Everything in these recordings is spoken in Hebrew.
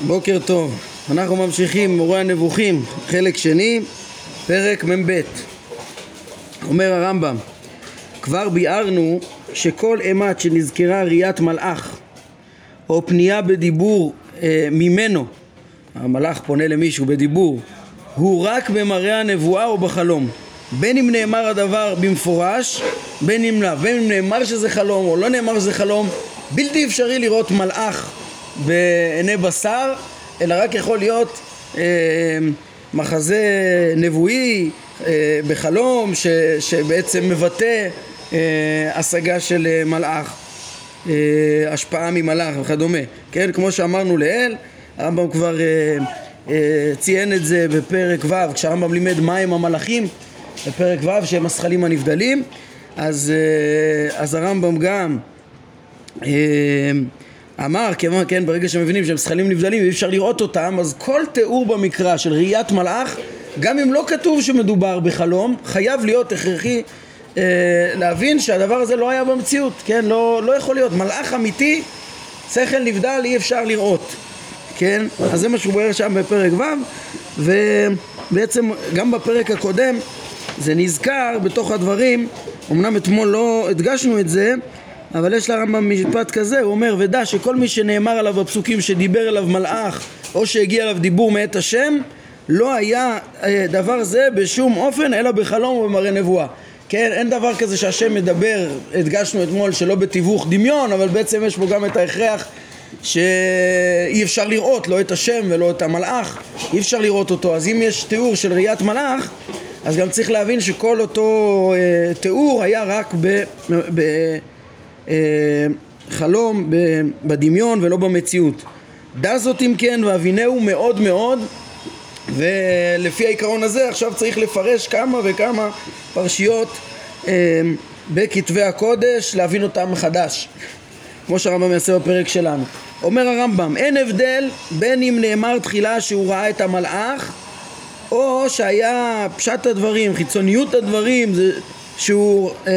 בוקר טוב, אנחנו ממשיכים מורה הנבוכים, חלק שני, פרק מ"ב. אומר הרמב"ם, כבר ביארנו שכל אימת שנזכרה ראיית מלאך או פנייה בדיבור אה, ממנו, המלאך פונה למישהו בדיבור, הוא רק במראה הנבואה או בחלום. בין אם נאמר הדבר במפורש, בין אם לאו, בין אם נאמר שזה חלום או לא נאמר שזה חלום, בלתי אפשרי לראות מלאך בעיני בשר, אלא רק יכול להיות אה, מחזה נבואי אה, בחלום ש, שבעצם מבטא אה, השגה של אה, מלאך, אה, השפעה ממלאך וכדומה, כן? כמו שאמרנו לעיל, הרמב"ם כבר אה, אה, ציין את זה בפרק ו', כשהרמב"ם לימד מהם המלאכים, בפרק ו' שהם הזכלים הנבדלים, אז, אה, אז הרמב"ם גם אה, אמר, כן, כן, ברגע שמבינים שהם זכלים נבדלים ואי אפשר לראות אותם, אז כל תיאור במקרא של ראיית מלאך, גם אם לא כתוב שמדובר בחלום, חייב להיות הכרחי אה, להבין שהדבר הזה לא היה במציאות, כן? לא, לא יכול להיות. מלאך אמיתי, שכל נבדל, אי אפשר לראות, כן? אז זה מה שהוא בוער שם בפרק ו', ובעצם גם בפרק הקודם זה נזכר בתוך הדברים, אמנם אתמול לא הדגשנו את זה, אבל יש לרמב"ם משפט כזה, הוא אומר ודע שכל מי שנאמר עליו בפסוקים שדיבר אליו מלאך או שהגיע אליו דיבור מאת השם לא היה אה, דבר זה בשום אופן אלא בחלום ובמראה נבואה כן, אין דבר כזה שהשם מדבר, הדגשנו אתמול שלא בתיווך דמיון, אבל בעצם יש בו גם את ההכרח שאי אפשר לראות לא את השם ולא את המלאך, אי אפשר לראות אותו. אז אם יש תיאור של ראיית מלאך, אז גם צריך להבין שכל אותו אה, תיאור היה רק ב... ב חלום בדמיון ולא במציאות. דע זאת אם כן והבינהו מאוד מאוד ולפי העיקרון הזה עכשיו צריך לפרש כמה וכמה פרשיות אה, בכתבי הקודש להבין אותם מחדש כמו שהרמב"ם יעשה בפרק שלנו. אומר הרמב"ם אין הבדל בין אם נאמר תחילה שהוא ראה את המלאך או שהיה פשט הדברים, חיצוניות הדברים זה שהוא אה,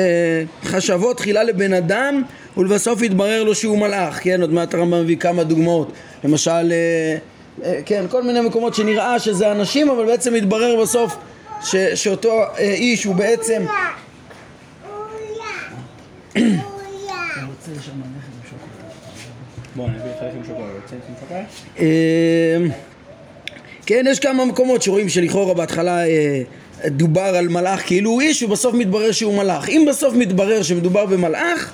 חשבו תחילה לבן אדם ולבסוף התברר לו שהוא מלאך, כן? עוד מעט הרמב"ם מביא כמה דוגמאות, למשל, אה, אה, כן, כל מיני מקומות שנראה שזה אנשים אבל בעצם התברר בסוף ש, שאותו אה, איש הוא בעצם כן, יש כמה מקומות שרואים שלכאורה בהתחלה אה, דובר על מלאך כאילו הוא איש ובסוף מתברר שהוא מלאך. אם בסוף מתברר שמדובר במלאך,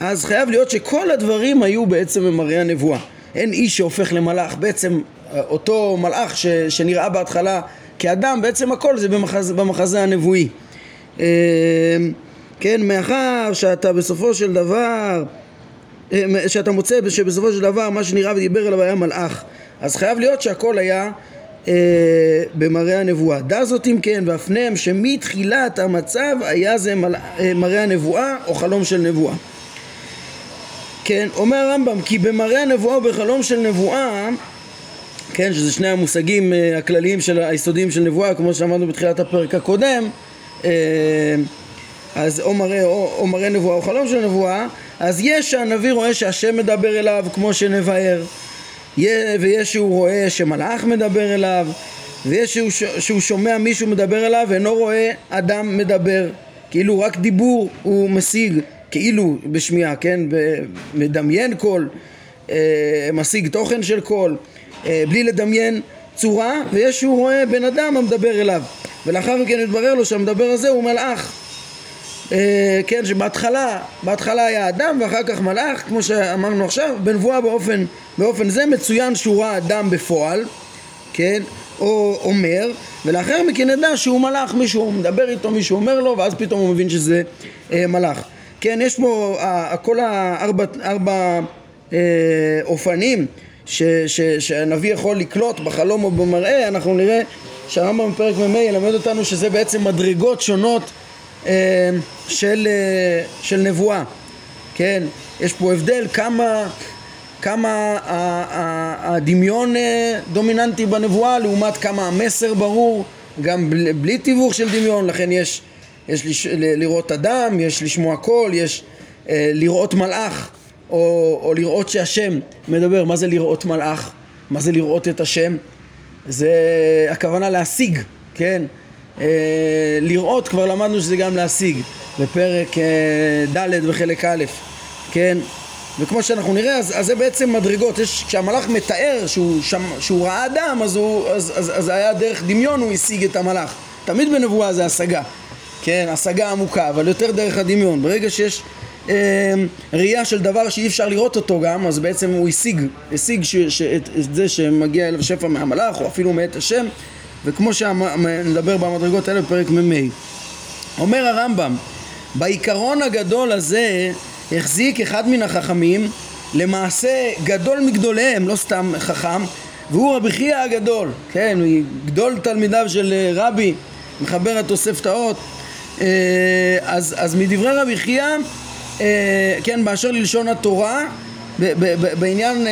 אז חייב להיות שכל הדברים היו בעצם במראה הנבואה. אין איש שהופך למלאך, בעצם אה, אותו מלאך ש, שנראה בהתחלה כאדם, בעצם הכל זה במחזה, במחזה הנבואי. אה, כן, מאחר שאתה בסופו של דבר, אה, שאתה מוצא שבסופו של דבר מה שנראה ודיבר אליו היה מלאך, אז חייב להיות שהכל היה אה, במראה הנבואה. דע זאת אם כן והפנם שמתחילת המצב היה זה מל... אה, מראה הנבואה או חלום של נבואה. כן, אומר הרמב"ם כי במראה הנבואה ובחלום של נבואה כן, שזה שני המושגים אה, הכלליים של היסודיים של נבואה כמו שאמרנו בתחילת הפרק הקודם אה, אז או מראה, או, או מראה נבואה או חלום של נבואה אז יש שהנביא רואה שהשם מדבר אליו כמו שנבאר ויש שהוא רואה שמלאך מדבר אליו ויש שהוא, שהוא שומע מישהו מדבר אליו ואינו רואה אדם מדבר כאילו רק דיבור הוא משיג כאילו בשמיעה, כן? מדמיין קול, אה, משיג תוכן של קול, אה, בלי לדמיין צורה, ויש שהוא רואה בן אדם המדבר אליו, ולאחר מכן יתברר לו שהמדבר הזה הוא מלאך. אה, כן, שבהתחלה, בהתחלה היה אדם ואחר כך מלאך, כמו שאמרנו עכשיו, בנבואה באופן, באופן זה מצוין שהוא ראה אדם בפועל, כן, או אומר, ולאחר מכן נדע שהוא מלאך, מישהו מדבר איתו, מישהו אומר לו, ואז פתאום הוא מבין שזה אה, מלאך. כן, יש פה כל הארבע ארבע, אה, אופנים ש, ש, שהנביא יכול לקלוט בחלום או במראה, אנחנו נראה שהרמב"ם בפרק מ"ה ילמד אותנו שזה בעצם מדרגות שונות אה, של, אה, של נבואה, כן, יש פה הבדל כמה, כמה הדמיון אה, דומיננטי בנבואה לעומת כמה המסר ברור גם בלי, תיווך של דמיון, לכן יש יש לש... לראות אדם, יש לשמוע קול, יש אה, לראות מלאך, או, או לראות שהשם מדבר. מה זה לראות מלאך? מה זה לראות את השם? זה הכוונה להשיג, כן? אה, לראות כבר למדנו שזה גם להשיג בפרק אה, ד' בחלק א', כן? וכמו שאנחנו נראה, אז, אז זה בעצם מדרגות. יש, כשהמלאך מתאר שהוא, שם, שהוא ראה אדם, אז, הוא, אז, אז, אז היה דרך דמיון הוא השיג את המלאך. תמיד בנבואה זה השגה, כן? השגה עמוקה, אבל יותר דרך הדמיון. ברגע שיש אה, ראייה של דבר שאי אפשר לראות אותו גם, אז בעצם הוא השיג, השיג ש, ש, את, את זה שמגיע אליו שפע מהמלאך, או אפילו מאת השם, וכמו שנדבר במדרגות האלה בפרק מ"ה. אומר הרמב"ם, בעיקרון הגדול הזה החזיק אחד מן החכמים, למעשה גדול מגדוליהם, לא סתם חכם, והוא רבי חייא הגדול, כן, גדול תלמידיו של אה, רבי, מחבר התוספתאות, אה, אז, אז מדברי רבי חייא, אה, כן, באשר ללשון התורה, בעניין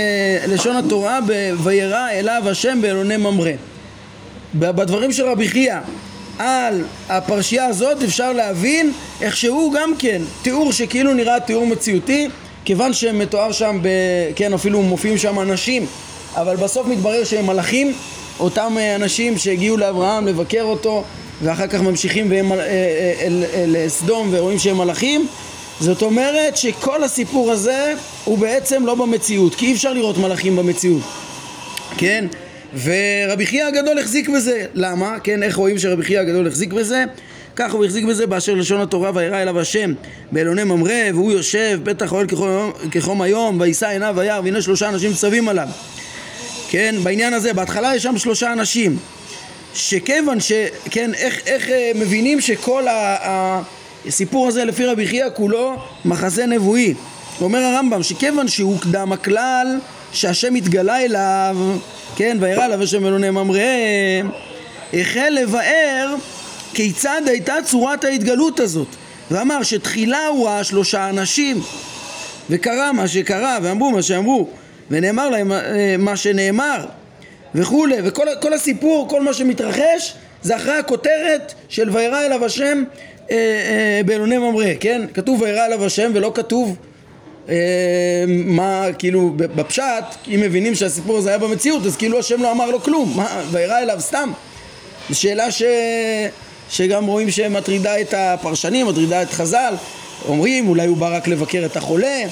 לשון התורה, וירא אליו השם באלוני ממרא. בדברים של רבי חייא על הפרשייה הזאת אפשר להבין איך שהוא גם כן תיאור שכאילו נראה תיאור מציאותי כיוון שמתואר שם, ב... כן אפילו מופיעים שם אנשים אבל בסוף מתברר שהם מלאכים אותם אנשים שהגיעו לאברהם לבקר אותו ואחר כך ממשיכים והם אה, אה, לסדום ורואים שהם מלאכים זאת אומרת שכל הסיפור הזה הוא בעצם לא במציאות כי אי אפשר לראות מלאכים במציאות כן? ורבי חייא הגדול החזיק בזה. למה? כן, איך רואים שרבי חייא הגדול החזיק בזה? ככה הוא החזיק בזה באשר לשון התורה וירא אליו השם באלוני ממרא והוא יושב פתח אוהל כחום היום ויישא עיניו וירא והנה שלושה אנשים צווים עליו כן בעניין הזה בהתחלה יש שם שלושה אנשים שכיוון שכן איך, איך אה, מבינים שכל הסיפור הזה לפי רבי חייא כולו מחזה נבואי אומר הרמב"ם שכיוון שהוא קדם הכלל שהשם התגלה אליו כן, וירא עליו השם אלוני ממראה, החל לבאר כיצד הייתה צורת ההתגלות הזאת ואמר שתחילה הוא ראה שלושה אנשים וקרה מה שקרה ואמרו מה שאמרו ונאמר להם אה, מה שנאמר וכולי וכל הסיפור, כל מה שמתרחש זה אחרי הכותרת של וירא אליו השם אה, אה, באלוני ממרא, כן? כתוב וירא אליו השם ולא כתוב מה, כאילו, בפשט, אם מבינים שהסיפור הזה היה במציאות, אז כאילו השם לא אמר לו כלום, מה, וירא אליו סתם. זו שאלה ש... שגם רואים שמטרידה את הפרשנים, מטרידה את חז"ל, אומרים אולי הוא בא רק לבקר את החולה,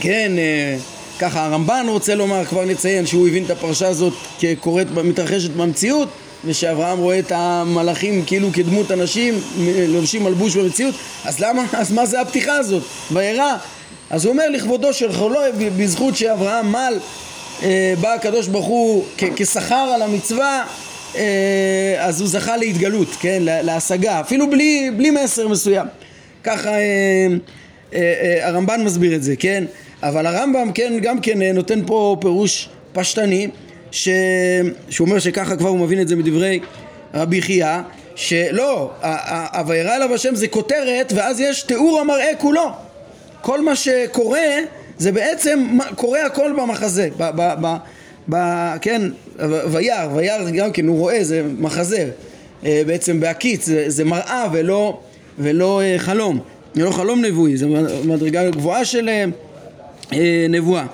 כן, אה, ככה הרמב"ן רוצה לומר, כבר נציין שהוא הבין את הפרשה הזאת כקורית, מתרחשת במציאות ושאברהם רואה את המלאכים כאילו כדמות אנשים לובשים מלבוש במציאות אז למה, אז מה זה הפתיחה הזאת? וירא אז הוא אומר לכבודו של חולו בזכות שאברהם מל אה, בא הקדוש ברוך הוא כשכר על המצווה אה, אז הוא זכה להתגלות, כן, להשגה, אפילו בלי, בלי מסר מסוים. ככה אה, אה, אה, הרמב"ן מסביר את זה, כן, אבל הרמב"ם כן, גם כן אה, נותן פה פירוש פשטני ש... שהוא אומר שככה כבר הוא מבין את זה מדברי רבי חייא שלא, ה"וירא אליו השם" זה כותרת ואז יש תיאור המראה כולו כל מה שקורה זה בעצם קורה הכל במחזה, ב, ב, ב, ב, כן, וירא, וירא גם כן הוא רואה, זה מחזה, אה, בעצם בהקיץ, זה, זה מראה ולא, ולא אה, חלום, זה לא חלום נבואי, זה מדרגה גבוהה של אה, נבואה,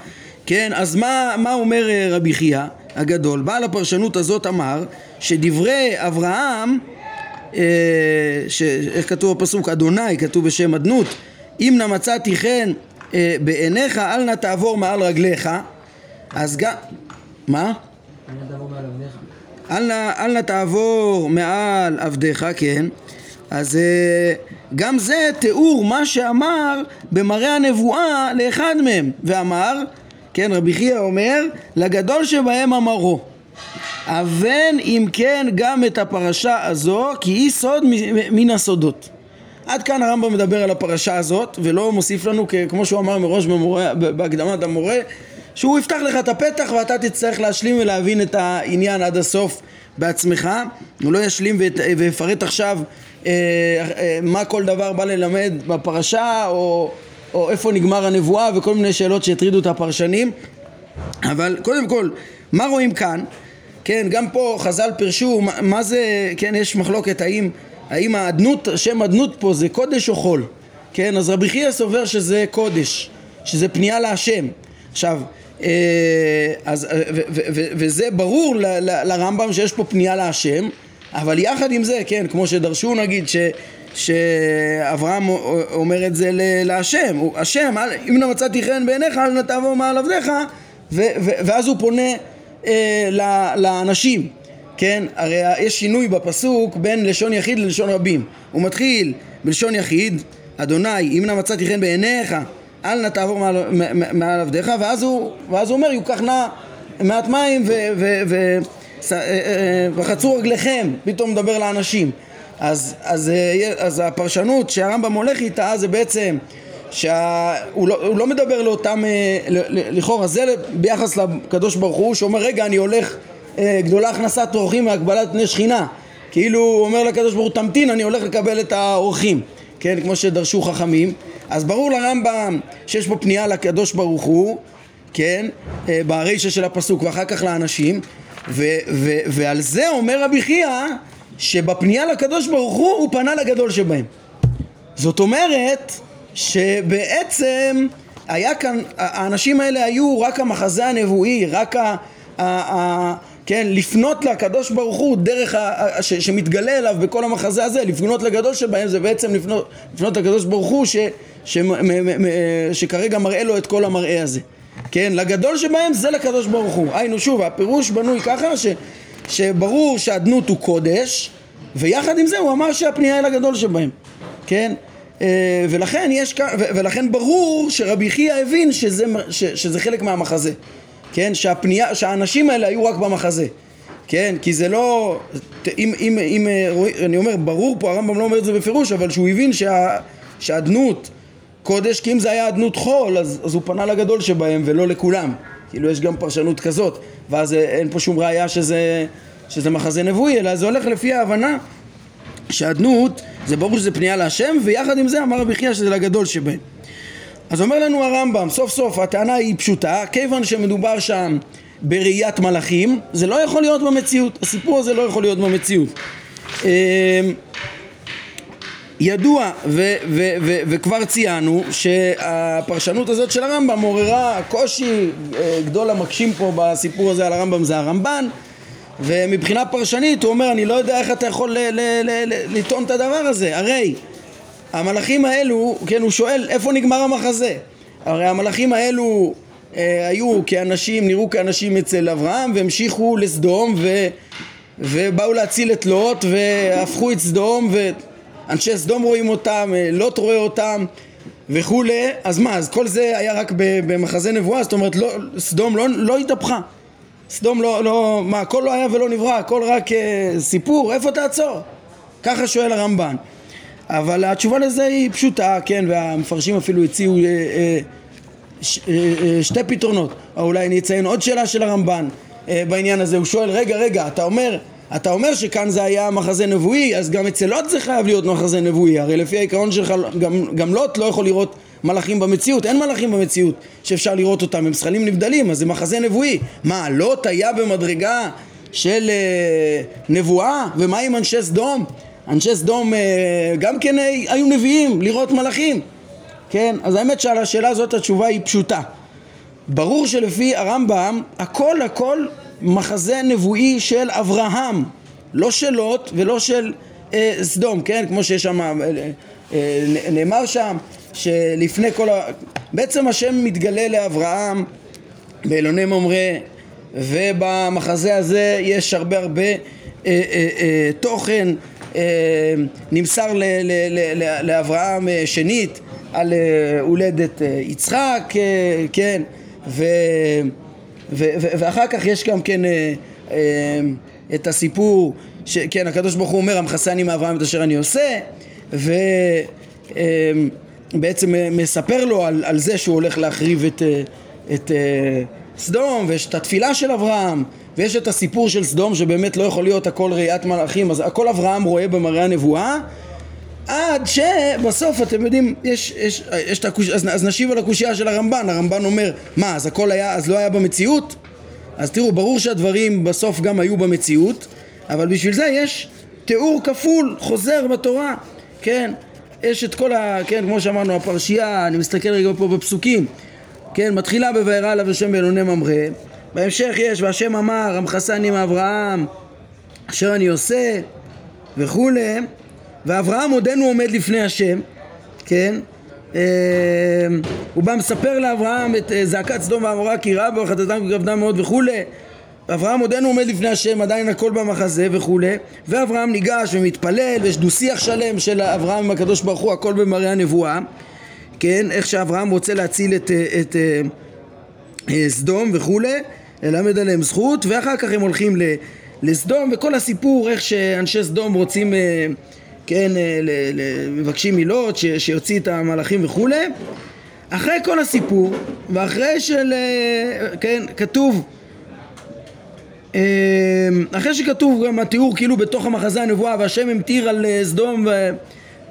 כן, אז מה, מה אומר רבי חייא הגדול? בעל הפרשנות הזאת אמר שדברי אברהם, איך כתוב בפסוק? אדוני, כתוב בשם אדנות אם נא מצאתי חן אה, בעיניך, אל נא תעבור מעל רגליך. אז גם... מה? אל נא תעבור מעל עבדיך, כן. אז אה, גם זה תיאור מה שאמר במראה הנבואה לאחד מהם. ואמר, כן, רבי חייא אומר, לגדול שבהם אמרו. אבן אם כן גם את הפרשה הזו, כי היא סוד מן הסודות. עד כאן הרמב"ם מדבר על הפרשה הזאת, ולא מוסיף לנו, כמו שהוא אמר מראש במורה, בהקדמת המורה, שהוא יפתח לך את הפתח ואתה תצטרך להשלים ולהבין את העניין עד הסוף בעצמך. הוא לא ישלים ויפרט עכשיו אה, אה, מה כל דבר בא ללמד בפרשה, או, או איפה נגמר הנבואה, וכל מיני שאלות שהטרידו את הפרשנים. אבל קודם כל, מה רואים כאן? כן, גם פה חז"ל פירשו מה זה, כן, יש מחלוקת האם האם האדנות, שם אדנות פה זה קודש או חול? כן, אז רבי חייא סובר שזה קודש, שזה פנייה להשם. עכשיו, אז, ו, ו, ו, וזה ברור ל, ל, לרמב"ם שיש פה פנייה להשם, אבל יחד עם זה, כן, כמו שדרשו נגיד ש... שאברהם אומר את זה להשם, השם, אם לא מצאתי חן בעיניך אל נא תעבור מעל עבדיך ואז הוא פונה אה, לאנשים, כן? הרי יש שינוי בפסוק בין לשון יחיד ללשון רבים. הוא מתחיל בלשון יחיד, אדוני, אם נא מצאתי חן בעיניך, אל נא תעבור מעל, מעל עבדיך, ואז הוא, ואז הוא אומר, יוקח נא מעט מים וחצו אה, אה, רגליכם, פתאום מדבר לאנשים. אז, אז, אז הפרשנות שהרמב"ם הולך איתה זה בעצם שהוא לא, לא מדבר לאותם, לכאורה זה ביחס לקדוש ברוך הוא שאומר רגע אני הולך אה, גדולה הכנסת אורחים והגבלת פני שכינה. כאילו הוא אומר לקדוש ברוך הוא תמתין אני הולך לקבל את האורחים. כן כמו שדרשו חכמים. אז ברור לרמב"ם שיש פה פנייה לקדוש ברוך הוא כן אה, ברישא של הפסוק ואחר כך לאנשים. ו, ו, ועל זה אומר רבי חייא שבפנייה לקדוש ברוך הוא הוא פנה לגדול שבהם. זאת אומרת שבעצם היה כאן, האנשים האלה היו רק המחזה הנבואי, רק ה... ה, ה כן, לפנות לקדוש ברוך הוא דרך ה, ש, שמתגלה אליו בכל המחזה הזה, לפנות לגדול שבהם זה בעצם לפנות, לפנות לקדוש ברוך הוא ש, ש, מ, מ, מ, שכרגע מראה לו את כל המראה הזה. כן, לגדול שבהם זה לקדוש ברוך הוא. היינו שוב, הפירוש בנוי ככה ש, שברור שהאדנות הוא קודש, ויחד עם זה הוא אמר שהפנייה היא לגדול שבהם. כן? אה, ולכן, יש, ולכן ברור שרבי חייא הבין שזה, שזה חלק מהמחזה, כן? שהפנייה, שהאנשים האלה היו רק במחזה, כן? כי זה לא, אם, אם, אם אני אומר, ברור פה, הרמב"ם לא אומר את זה בפירוש, אבל שהוא הבין שה, שהאדנות קודש, כי אם זה היה אדנות חול, אז, אז הוא פנה לגדול שבהם ולא לכולם, כאילו יש גם פרשנות כזאת, ואז אין פה שום ראייה שזה, שזה מחזה נבואי, אלא זה הולך לפי ההבנה שאדנות זה ברור שזה פנייה להשם, ויחד עם זה אמר רבי חייא שזה לגדול שבהם. אז אומר לנו הרמב"ם, סוף סוף הטענה היא פשוטה, כיוון שמדובר שם בראיית מלאכים, זה לא יכול להיות במציאות, הסיפור הזה לא יכול להיות במציאות. אמ, ידוע וכבר ציינו שהפרשנות הזאת של הרמב"ם מעוררה קושי אה, גדול המקשים פה בסיפור הזה על הרמב"ם זה הרמב"ן ומבחינה פרשנית הוא אומר אני לא יודע איך אתה יכול לטעון את הדבר הזה הרי המלאכים האלו, כן הוא שואל איפה נגמר המחזה? הרי המלאכים האלו אה, היו כאנשים, נראו כאנשים אצל אברהם והמשיכו לסדום ו, ובאו להציל את לוט והפכו את סדום ואנשי סדום רואים אותם, אה, לוט רואה אותם וכולי. אז מה, אז כל זה היה רק במחזה נבואה? זאת אומרת לא, סדום לא, לא התהפכה. סדום לא, לא, מה, הכל לא היה ולא נברא, הכל רק אה, סיפור, איפה תעצור? ככה שואל הרמב"ן. אבל התשובה לזה היא פשוטה, כן, והמפרשים אפילו הציעו אה, אה, ש, אה, שתי פתרונות. או אולי אני אציין עוד שאלה של הרמב"ן בעניין הזה. הוא שואל, רגע, רגע, אתה אומר, אתה אומר שכאן זה היה מחזה נבואי, אז גם אצל לוט זה חייב להיות מחזה נבואי. הרי לפי העיקרון שלך, גם, גם לוט לא יכול לראות מלאכים במציאות, אין מלאכים במציאות שאפשר לראות אותם, הם זכלים נבדלים, אז זה מחזה נבואי. מה, לוט היה במדרגה של אה, נבואה? ומה עם אנשי סדום? אנשי סדום אה, גם כן אה, היו נביאים לראות מלאכים, כן? אז האמת שעל השאלה הזאת התשובה היא פשוטה. ברור שלפי הרמב"ם הכל הכל מחזה נבואי של אברהם, לא של לוט ולא של אה, סדום, כן? כמו שיש שם, אה, אה, נאמר שם שלפני כל ה... בעצם השם מתגלה לאברהם באלוני ממרא ובמחזה הזה יש הרבה הרבה אה, אה, אה, תוכן אה, נמסר לאברהם אה, שנית על אה, הולדת אה, יצחק, כן, ו, ו, ו, ואחר כך יש גם כן את הסיפור, כן, הקדוש ברוך הוא אומר המכסה אני מאברהם את אשר אני עושה ו... בעצם מספר לו על, על זה שהוא הולך להחריב את, את אה, סדום ויש את התפילה של אברהם ויש את הסיפור של סדום שבאמת לא יכול להיות הכל ראיית מלאכים. אז הכל אברהם רואה במראה הנבואה עד שבסוף אתם יודעים יש, יש, יש את הקוש... אז, אז נשיב על הקושייה של הרמב"ן. הרמב"ן אומר מה אז הכל היה אז לא היה במציאות? אז תראו ברור שהדברים בסוף גם היו במציאות אבל בשביל זה יש תיאור כפול חוזר בתורה. כן יש את כל ה... כן, כמו שאמרנו, הפרשייה, אני מסתכל רגע פה בפסוקים, כן, מתחילה ב"וארא עליו השם באלוני ממרא", בהמשך יש "והשם אמר המחסני מאברהם אשר אני עושה" וכולי, ואברהם עודנו עומד לפני השם, כן? אה, הוא בא מספר לאברהם את אה, זעקת סדום ועמורה כי רע בו וחטאתם כבדה מאוד וכולי. ואברהם עודנו עומד לפני השם עדיין הכל במחזה וכולי. ואברהם ניגש ומתפלל ויש דו שיח שלם של אברהם עם הקדוש ברוך הוא הכל במראה הנבואה כן? איך שאברהם רוצה להציל את, אה, את, את סדום וכולי ללמד עליהם זכות ואחר כך הם הולכים לסדום וכל הסיפור איך שאנשי סדום רוצים כן, אה, מבקשים מילות שיוציא את המלאכים וכולי אחרי כל הסיפור ואחרי של, אה, כן, כתוב אה, אחרי שכתוב גם התיאור כאילו בתוך המחזה הנבואה והשם המטיר על סדום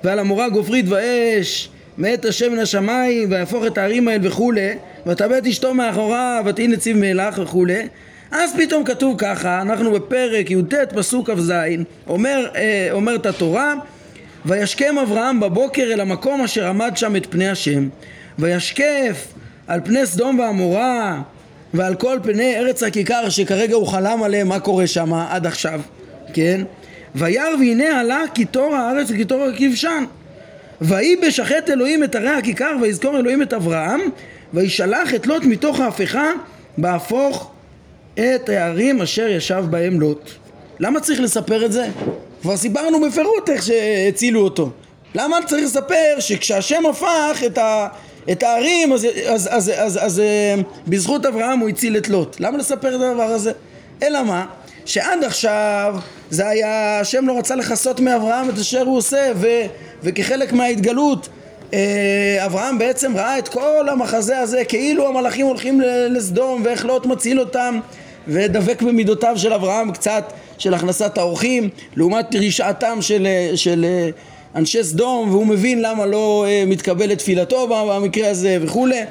ועל המורה גופרית ואש מאת השם מן השמיים ויהפוך את הערים האלה וכולי ותאבד אשתו מאחוריו ותהי נציב מלח וכולי. אז פתאום כתוב ככה, אנחנו בפרק י"ט פסוק כ"ז, אומר, אה, אומרת התורה, וישכם אברהם בבוקר אל המקום אשר עמד שם את פני השם, וישקף על פני סדום ועמורה ועל כל פני ארץ הכיכר שכרגע הוא חלם עליהם מה קורה שם עד עכשיו, כן? וירא והנה עלה קיטור הארץ וקיטור הכבשן ויהי בשחט אלוהים את ערי הכיכר ויזכור אלוהים את אברהם וישלח את לוט מתוך ההפכה בהפוך את הערים אשר ישב בהם לוט. למה צריך לספר את זה? כבר סיפרנו בפירוט איך שהצילו אותו. למה צריך לספר שכשהשם הפך את, ה, את הערים אז, אז, אז, אז, אז אה, בזכות אברהם הוא הציל את לוט? למה לספר את הדבר הזה? אלא מה? שעד עכשיו זה היה, השם לא רצה לכסות מאברהם את אשר הוא עושה ו, וכחלק מההתגלות אברהם בעצם ראה את כל המחזה הזה כאילו המלאכים הולכים לסדום ואיך לוט מציל אותם ודבק במידותיו של אברהם קצת של הכנסת האורחים לעומת רשעתם של, של אנשי סדום והוא מבין למה לא אה, מתקבל תפילתו במקרה הזה וכולי.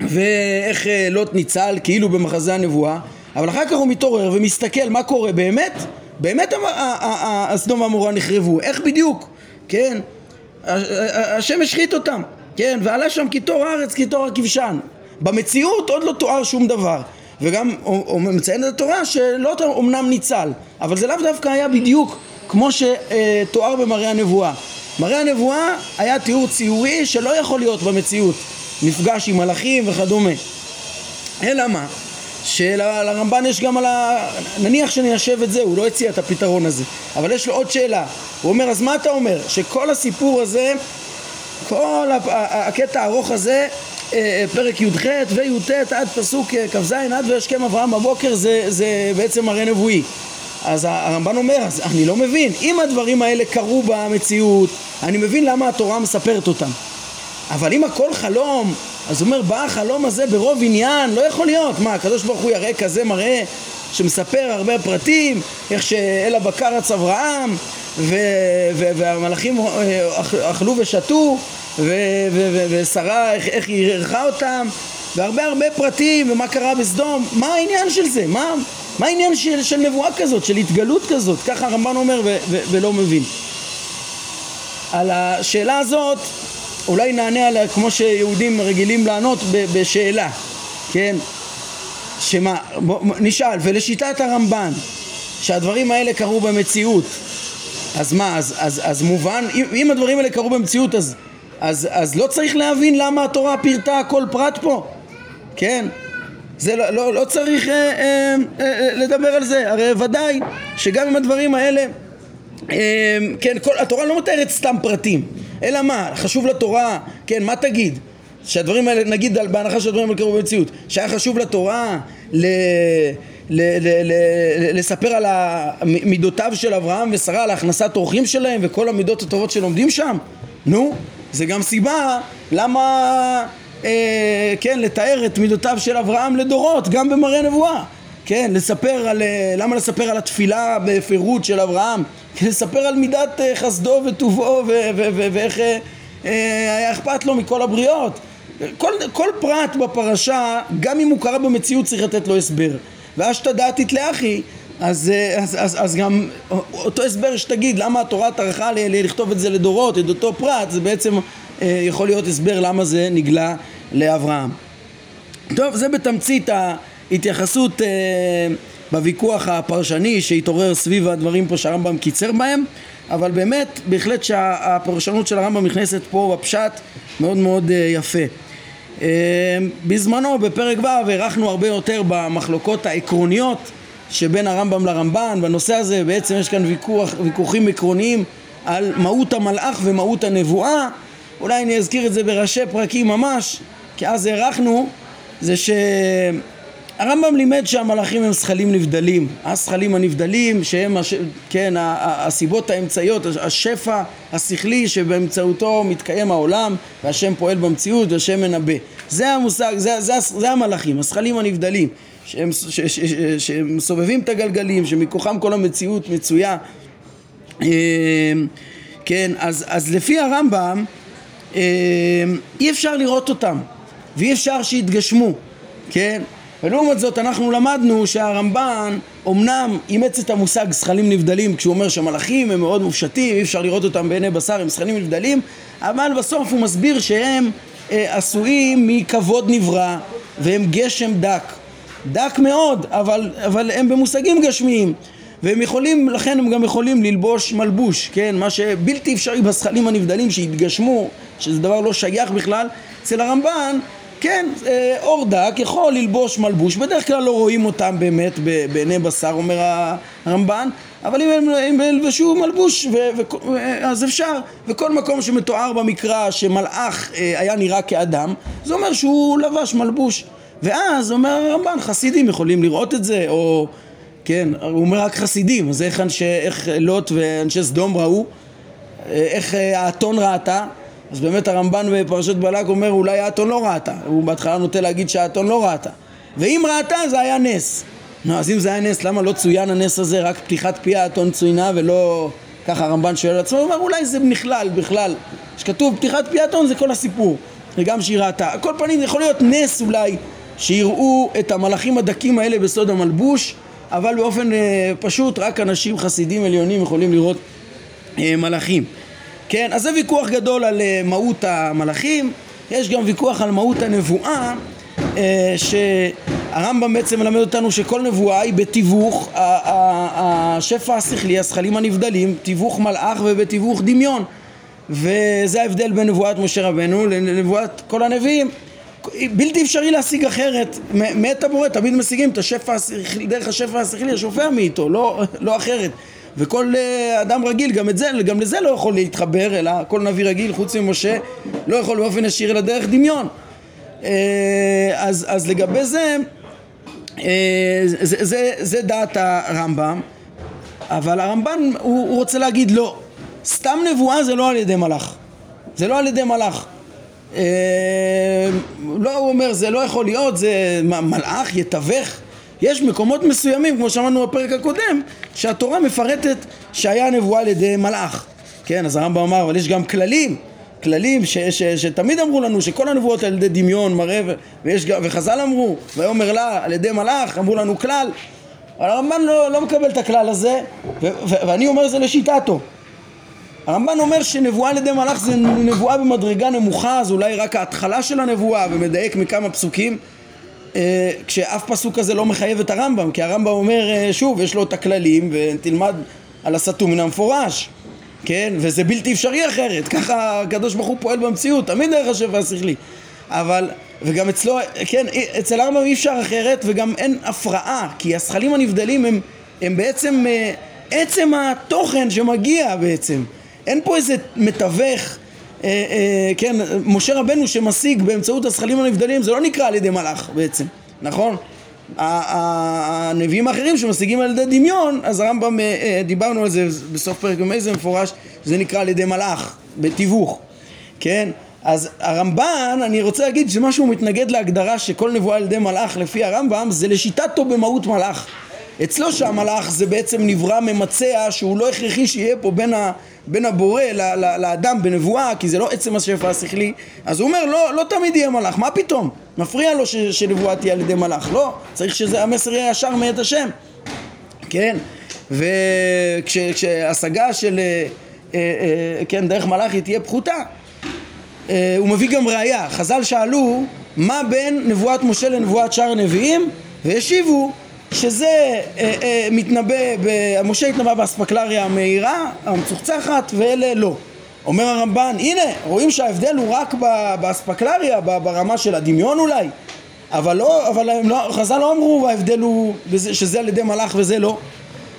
ואיך אה, לוט ניצל כאילו במחזה הנבואה. אבל אחר כך הוא מתעורר ומסתכל מה קורה באמת? באמת הסדום והמורה נחרבו. איך בדיוק? כן השם השחית אותם כן ועלה שם קיטור הארץ קיטור הכבשן במציאות עוד לא תואר שום דבר וגם הוא מציין את התורה שלא אמנם ניצל, אבל זה לאו דווקא היה בדיוק כמו שתואר במראה הנבואה. מראה הנבואה היה תיאור ציורי שלא יכול להיות במציאות, מפגש עם מלאכים וכדומה. אלא מה? שלרמב"ן יש גם על ה... נניח שניישב את זה, הוא לא הציע את הפתרון הזה, אבל יש לו עוד שאלה. הוא אומר, אז מה אתה אומר? שכל הסיפור הזה, כל הקטע הארוך הזה אה, אה, פרק י"ח וי"ט עד פסוק אה, כ"ז עד וישכם אברהם בבוקר זה, זה בעצם מראה נבואי אז הרמב"ן אומר, אז אני לא מבין, אם הדברים האלה קרו במציאות, אני מבין למה התורה מספרת אותם. אבל אם הכל חלום, אז הוא אומר, בא החלום הזה ברוב עניין, לא יכול להיות. מה, הקדוש ברוך הוא יראה כזה מראה שמספר הרבה פרטים, איך שאל הבקר רץ אברהם, ו- ו- והמלאכים אכלו ושתו, ושרה, איך, איך היא אירחה אותם, והרבה הרבה פרטים, ומה קרה בסדום, מה העניין של זה? מה, מה העניין של, של נבואה כזאת, של התגלות כזאת? ככה הרמב"ן אומר ו, ו, ולא מבין. על השאלה הזאת אולי נענה עליה כמו שיהודים רגילים לענות בשאלה, כן? שמה, נשאל, ולשיטת הרמב"ן שהדברים האלה קרו במציאות אז מה, אז, אז, אז מובן, אם, אם הדברים האלה קרו במציאות אז אז, אז לא צריך להבין למה התורה פירטה כל פרט פה, כן? זה לא, לא, לא צריך אה, אה, אה, לדבר על זה, הרי ודאי שגם עם הדברים האלה, אה, כן, כל, התורה לא מתארת סתם פרטים, אלא מה, חשוב לתורה, כן, מה תגיד? שהדברים האלה, נגיד בהנחה שהדברים האלה קרו במציאות, שהיה חשוב לתורה ל... ל- ל- ל- לספר על מידותיו של אברהם ושרה, על הכנסת אורחים שלהם וכל המידות הטובות שלומדים שם? נו, זה גם סיבה למה, אה, כן, לתאר את מידותיו של אברהם לדורות, גם במראה נבואה. כן, לספר על, אה, למה לספר על התפילה בפירוט של אברהם? לספר על מידת אה, חסדו וטובו ואיך אה, אה, היה אכפת לו מכל הבריות. כל, כל פרט בפרשה, גם אם הוא קרה במציאות, צריך לתת לו הסבר. ואשתא דעתית לאחי, אז, אז, אז, אז גם אותו הסבר שתגיד למה התורה טרחה לכתוב את זה לדורות, את אותו פרט, זה בעצם יכול להיות הסבר למה זה נגלה לאברהם. טוב, זה בתמצית ההתייחסות אה, בוויכוח הפרשני שהתעורר סביב הדברים פה שהרמב"ם קיצר בהם, אבל באמת, בהחלט שהפרשנות של הרמב"ם נכנסת פה בפשט מאוד מאוד אה, יפה. אה, בזמנו, בפרק ו', הארכנו הרבה יותר במחלוקות העקרוניות שבין הרמב"ם לרמב"ן, בנושא הזה בעצם יש כאן ויכוח, ויכוחים עקרוניים על מהות המלאך ומהות הנבואה, אולי אני אזכיר את זה בראשי פרקים ממש, כי אז הארכנו, זה שהרמב"ם לימד שהמלאכים הם זכלים נבדלים, הזכלים הנבדלים שהם, הש... כן, הסיבות האמצעיות, השפע השכלי שבאמצעותו מתקיים העולם והשם פועל במציאות והשם מנבא. זה המושג, זה, זה, זה המלאכים, הזכלים הנבדלים. שהם, ש, ש, ש, שהם מסובבים את הגלגלים, שמכוחם כל המציאות מצויה. אה, כן, אז, אז לפי הרמב"ם אה, אי אפשר לראות אותם ואי אפשר שיתגשמו, כן? ולעומת זאת אנחנו למדנו שהרמב"ן אמנם אימץ את המושג זכלים נבדלים כשהוא אומר שמלאכים הם מאוד מופשטים, אי אפשר לראות אותם בעיני בשר, הם זכלים נבדלים, אבל בסוף הוא מסביר שהם אה, עשויים מכבוד נברא והם גשם דק דק מאוד, אבל, אבל הם במושגים גשמיים והם יכולים, לכן הם גם יכולים ללבוש מלבוש, כן? מה שבלתי אפשרי בזכלים הנבדלים שהתגשמו, שזה דבר לא שייך בכלל, אצל הרמב"ן, כן, אה, אור דק יכול ללבוש מלבוש, בדרך כלל לא רואים אותם באמת בעיני בשר, אומר הרמב"ן, אבל אם הם, ילבשו מלבוש, ו, ו, אז אפשר, וכל מקום שמתואר במקרא שמלאך אה, היה נראה כאדם, זה אומר שהוא לבש מלבוש. ואז אומר הרמב"ן, חסידים יכולים לראות את זה, או כן, הוא אומר רק חסידים, אז איך, אנשי, איך לוט ואנשי סדום ראו, איך האתון ראתה, אז באמת הרמב"ן בפרשת בלק אומר אולי האתון לא ראתה, הוא בהתחלה נוטה להגיד שהאתון לא ראתה, ואם ראתה זה היה נס. נו, אז אם זה היה נס, למה לא צוין הנס הזה, רק פתיחת פי האתון צוינה ולא... ככה הרמב"ן שואל עצמו, הוא אומר אולי זה נכלל בכלל, כשכתוב פתיחת פי האתון זה כל הסיפור, וגם שהיא ראתה. על כל פנים יכול להיות נס אולי שיראו את המלאכים הדקים האלה בסוד המלבוש, אבל באופן אה, פשוט רק אנשים חסידים עליונים יכולים לראות אה, מלאכים. כן, אז זה ויכוח גדול על אה, מהות המלאכים, יש גם ויכוח על מהות הנבואה, אה, שהרמב"ם בעצם מלמד אותנו שכל נבואה היא בתיווך השפע השכלי, השכלים הנבדלים, תיווך מלאך ובתיווך דמיון. וזה ההבדל בין נבואת משה רבנו לנבואת כל הנביאים. בלתי אפשרי להשיג אחרת מאת הבורא, תמיד משיגים את השפע השכלי, דרך השפע השכלי השופע מאיתו, לא, לא אחרת. וכל אה, אדם רגיל, גם, זה, גם לזה לא יכול להתחבר, אלא כל נביא רגיל חוץ ממשה לא יכול באופן ישיר אלא דרך דמיון. אה, אז, אז לגבי זה, אה, זה, זה, זה דעת הרמב"ם, אבל הרמב"ן הוא, הוא רוצה להגיד לא, סתם נבואה זה לא על ידי מלאך, זה לא על ידי מלאך. לא, הוא אומר, זה לא יכול להיות, זה מלאך יתווך. יש מקומות מסוימים, כמו שאמרנו בפרק הקודם, שהתורה מפרטת שהיה נבואה על ידי מלאך. כן, אז הרמב"ם אמר, אבל יש גם כללים, כללים ש, ש, ש, שתמיד אמרו לנו שכל הנבואות על ידי דמיון, מראה, ויש, וחז"ל אמרו, ויאמר לה על ידי מלאך, אמרו לנו כלל. הרמב"ן לא, לא מקבל את הכלל הזה, ו, ו, ואני אומר זה לשיטתו. הרמב"ן אומר שנבואה על ידי מלאך זה נבואה במדרגה נמוכה, זה אולי רק ההתחלה של הנבואה ומדייק מכמה פסוקים כשאף פסוק כזה לא מחייב את הרמב"ם, כי הרמב"ם אומר אה, שוב, יש לו את הכללים ותלמד על הסתום מן המפורש, כן? וזה בלתי אפשרי אחרת, ככה הקדוש ברוך הוא פועל במציאות, תמיד דרך השפע השכלי. אבל, וגם אצלו, כן, אצל הרמב"ם אי אפשר אחרת וגם אין הפרעה, כי הזכלים הנבדלים הם, הם בעצם אה, עצם התוכן שמגיע בעצם. אין פה איזה מתווך, אה, אה, כן, משה רבנו שמשיג באמצעות הזכלים הנבדלים זה לא נקרא על ידי מלאך בעצם, נכון? הנביאים האחרים שמשיגים על ידי דמיון, אז הרמב"ם, אה, אה, דיברנו על זה בסוף פרק י"א זה מפורש, זה נקרא על ידי מלאך, בתיווך, כן? אז הרמב"ן, אני רוצה להגיד שמשהו מתנגד להגדרה שכל נבואה על ידי מלאך לפי הרמב"ם זה לשיטתו במהות מלאך. אצלו שהמלאך זה בעצם נברא ממצע שהוא לא הכרחי שיהיה פה בין, ה, בין הבורא ל, ל, לאדם בנבואה כי זה לא עצם השפע השכלי אז הוא אומר לא, לא תמיד יהיה מלאך, מה פתאום? מפריע לו ש, שנבואה תהיה על ידי מלאך, לא, צריך שהמסר יהיה ישר מאת השם כן, וכשהשגה של אה, אה, אה, כן, דרך מלאך היא תהיה פחותה אה, הוא מביא גם ראייה, חז"ל שאלו מה בין נבואת משה לנבואת שאר הנביאים? והשיבו שזה אה, אה, מתנבא, ב... משה התנבא באספקלריה המהירה, המצוחצחת, ואלה לא. אומר הרמב"ן, הנה, רואים שההבדל הוא רק באספקלריה, ברמה של הדמיון אולי, אבל, לא, אבל לא, חז"ל לא אמרו ההבדל הוא שזה על ידי מלאך וזה לא.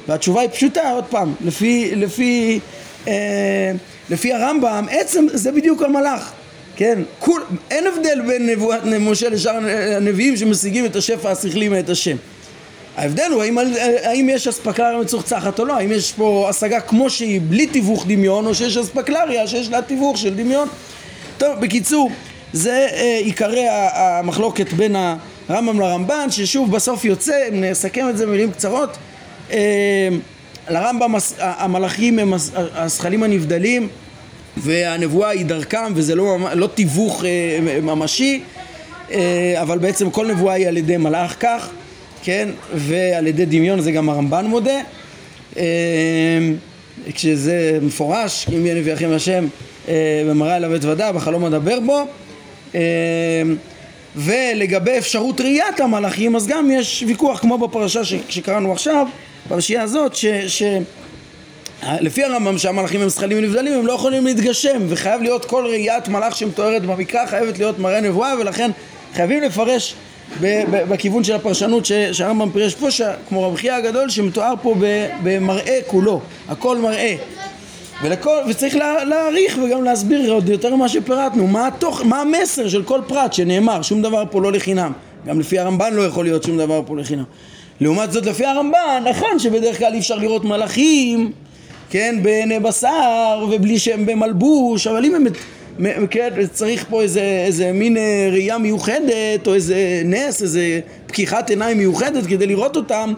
והתשובה היא פשוטה, עוד פעם, לפי, לפי, אה, לפי הרמב"ם, עצם זה בדיוק המלאך. כן, כול, אין הבדל בין נבואת משה לשאר הנביאים שמשיגים את השפע השכלי מאת השם. ההבדל הוא האם, האם יש אספקלריה מצוחצחת או לא, האם יש פה השגה כמו שהיא בלי תיווך דמיון או שיש אספקלריה שיש לה תיווך של דמיון. טוב, בקיצור, זה אה, עיקרי המחלוקת בין הרמב"ם לרמב"ן, ששוב בסוף יוצא, אם נסכם את זה במילים קצרות, אה, לרמב"ם המלאכים הם הזכלים הנבדלים והנבואה היא דרכם וזה לא, לא תיווך אה, ממשי אה, אבל בעצם כל נבואה היא על ידי מלאך כך כן ועל ידי דמיון זה גם הרמב"ן מודה. אה, כשזה מפורש אם יהיה נביא אחים השם במראה אליו אתוודה בחלום אדבר בו. ולגבי אפשרות ראיית המלאכים אז גם יש ויכוח כמו בפרשה שקראנו עכשיו פרשייה הזאת ש, ש, לפי הרמב"ם שהמלאכים הם זכלים ונבדלים הם לא יכולים להתגשם וחייב להיות כל ראיית מלאך שמתוארת במקרא חייבת להיות מראה נבואה ולכן חייבים לפרש בכיוון של הפרשנות שהרמב"ם פירש פה כמו רב חייא הגדול שמתואר פה במראה כולו. הכל מראה. ולכל, וצריך לה, להעריך וגם להסביר עוד יותר ממה שפירטנו. מה, התוך, מה המסר של כל פרט שנאמר שום דבר פה לא לחינם. גם לפי הרמב"ן לא יכול להיות שום דבר פה לחינם. לעומת זאת לפי הרמב"ן נכון שבדרך כלל אי אפשר לראות מלאכים כן, בעיני בשר ובלי שהם במלבוש, אבל אם הם, כן, צריך פה איזה, איזה מין אה, ראייה מיוחדת או איזה נס, איזה פקיחת עיניים מיוחדת כדי לראות אותם.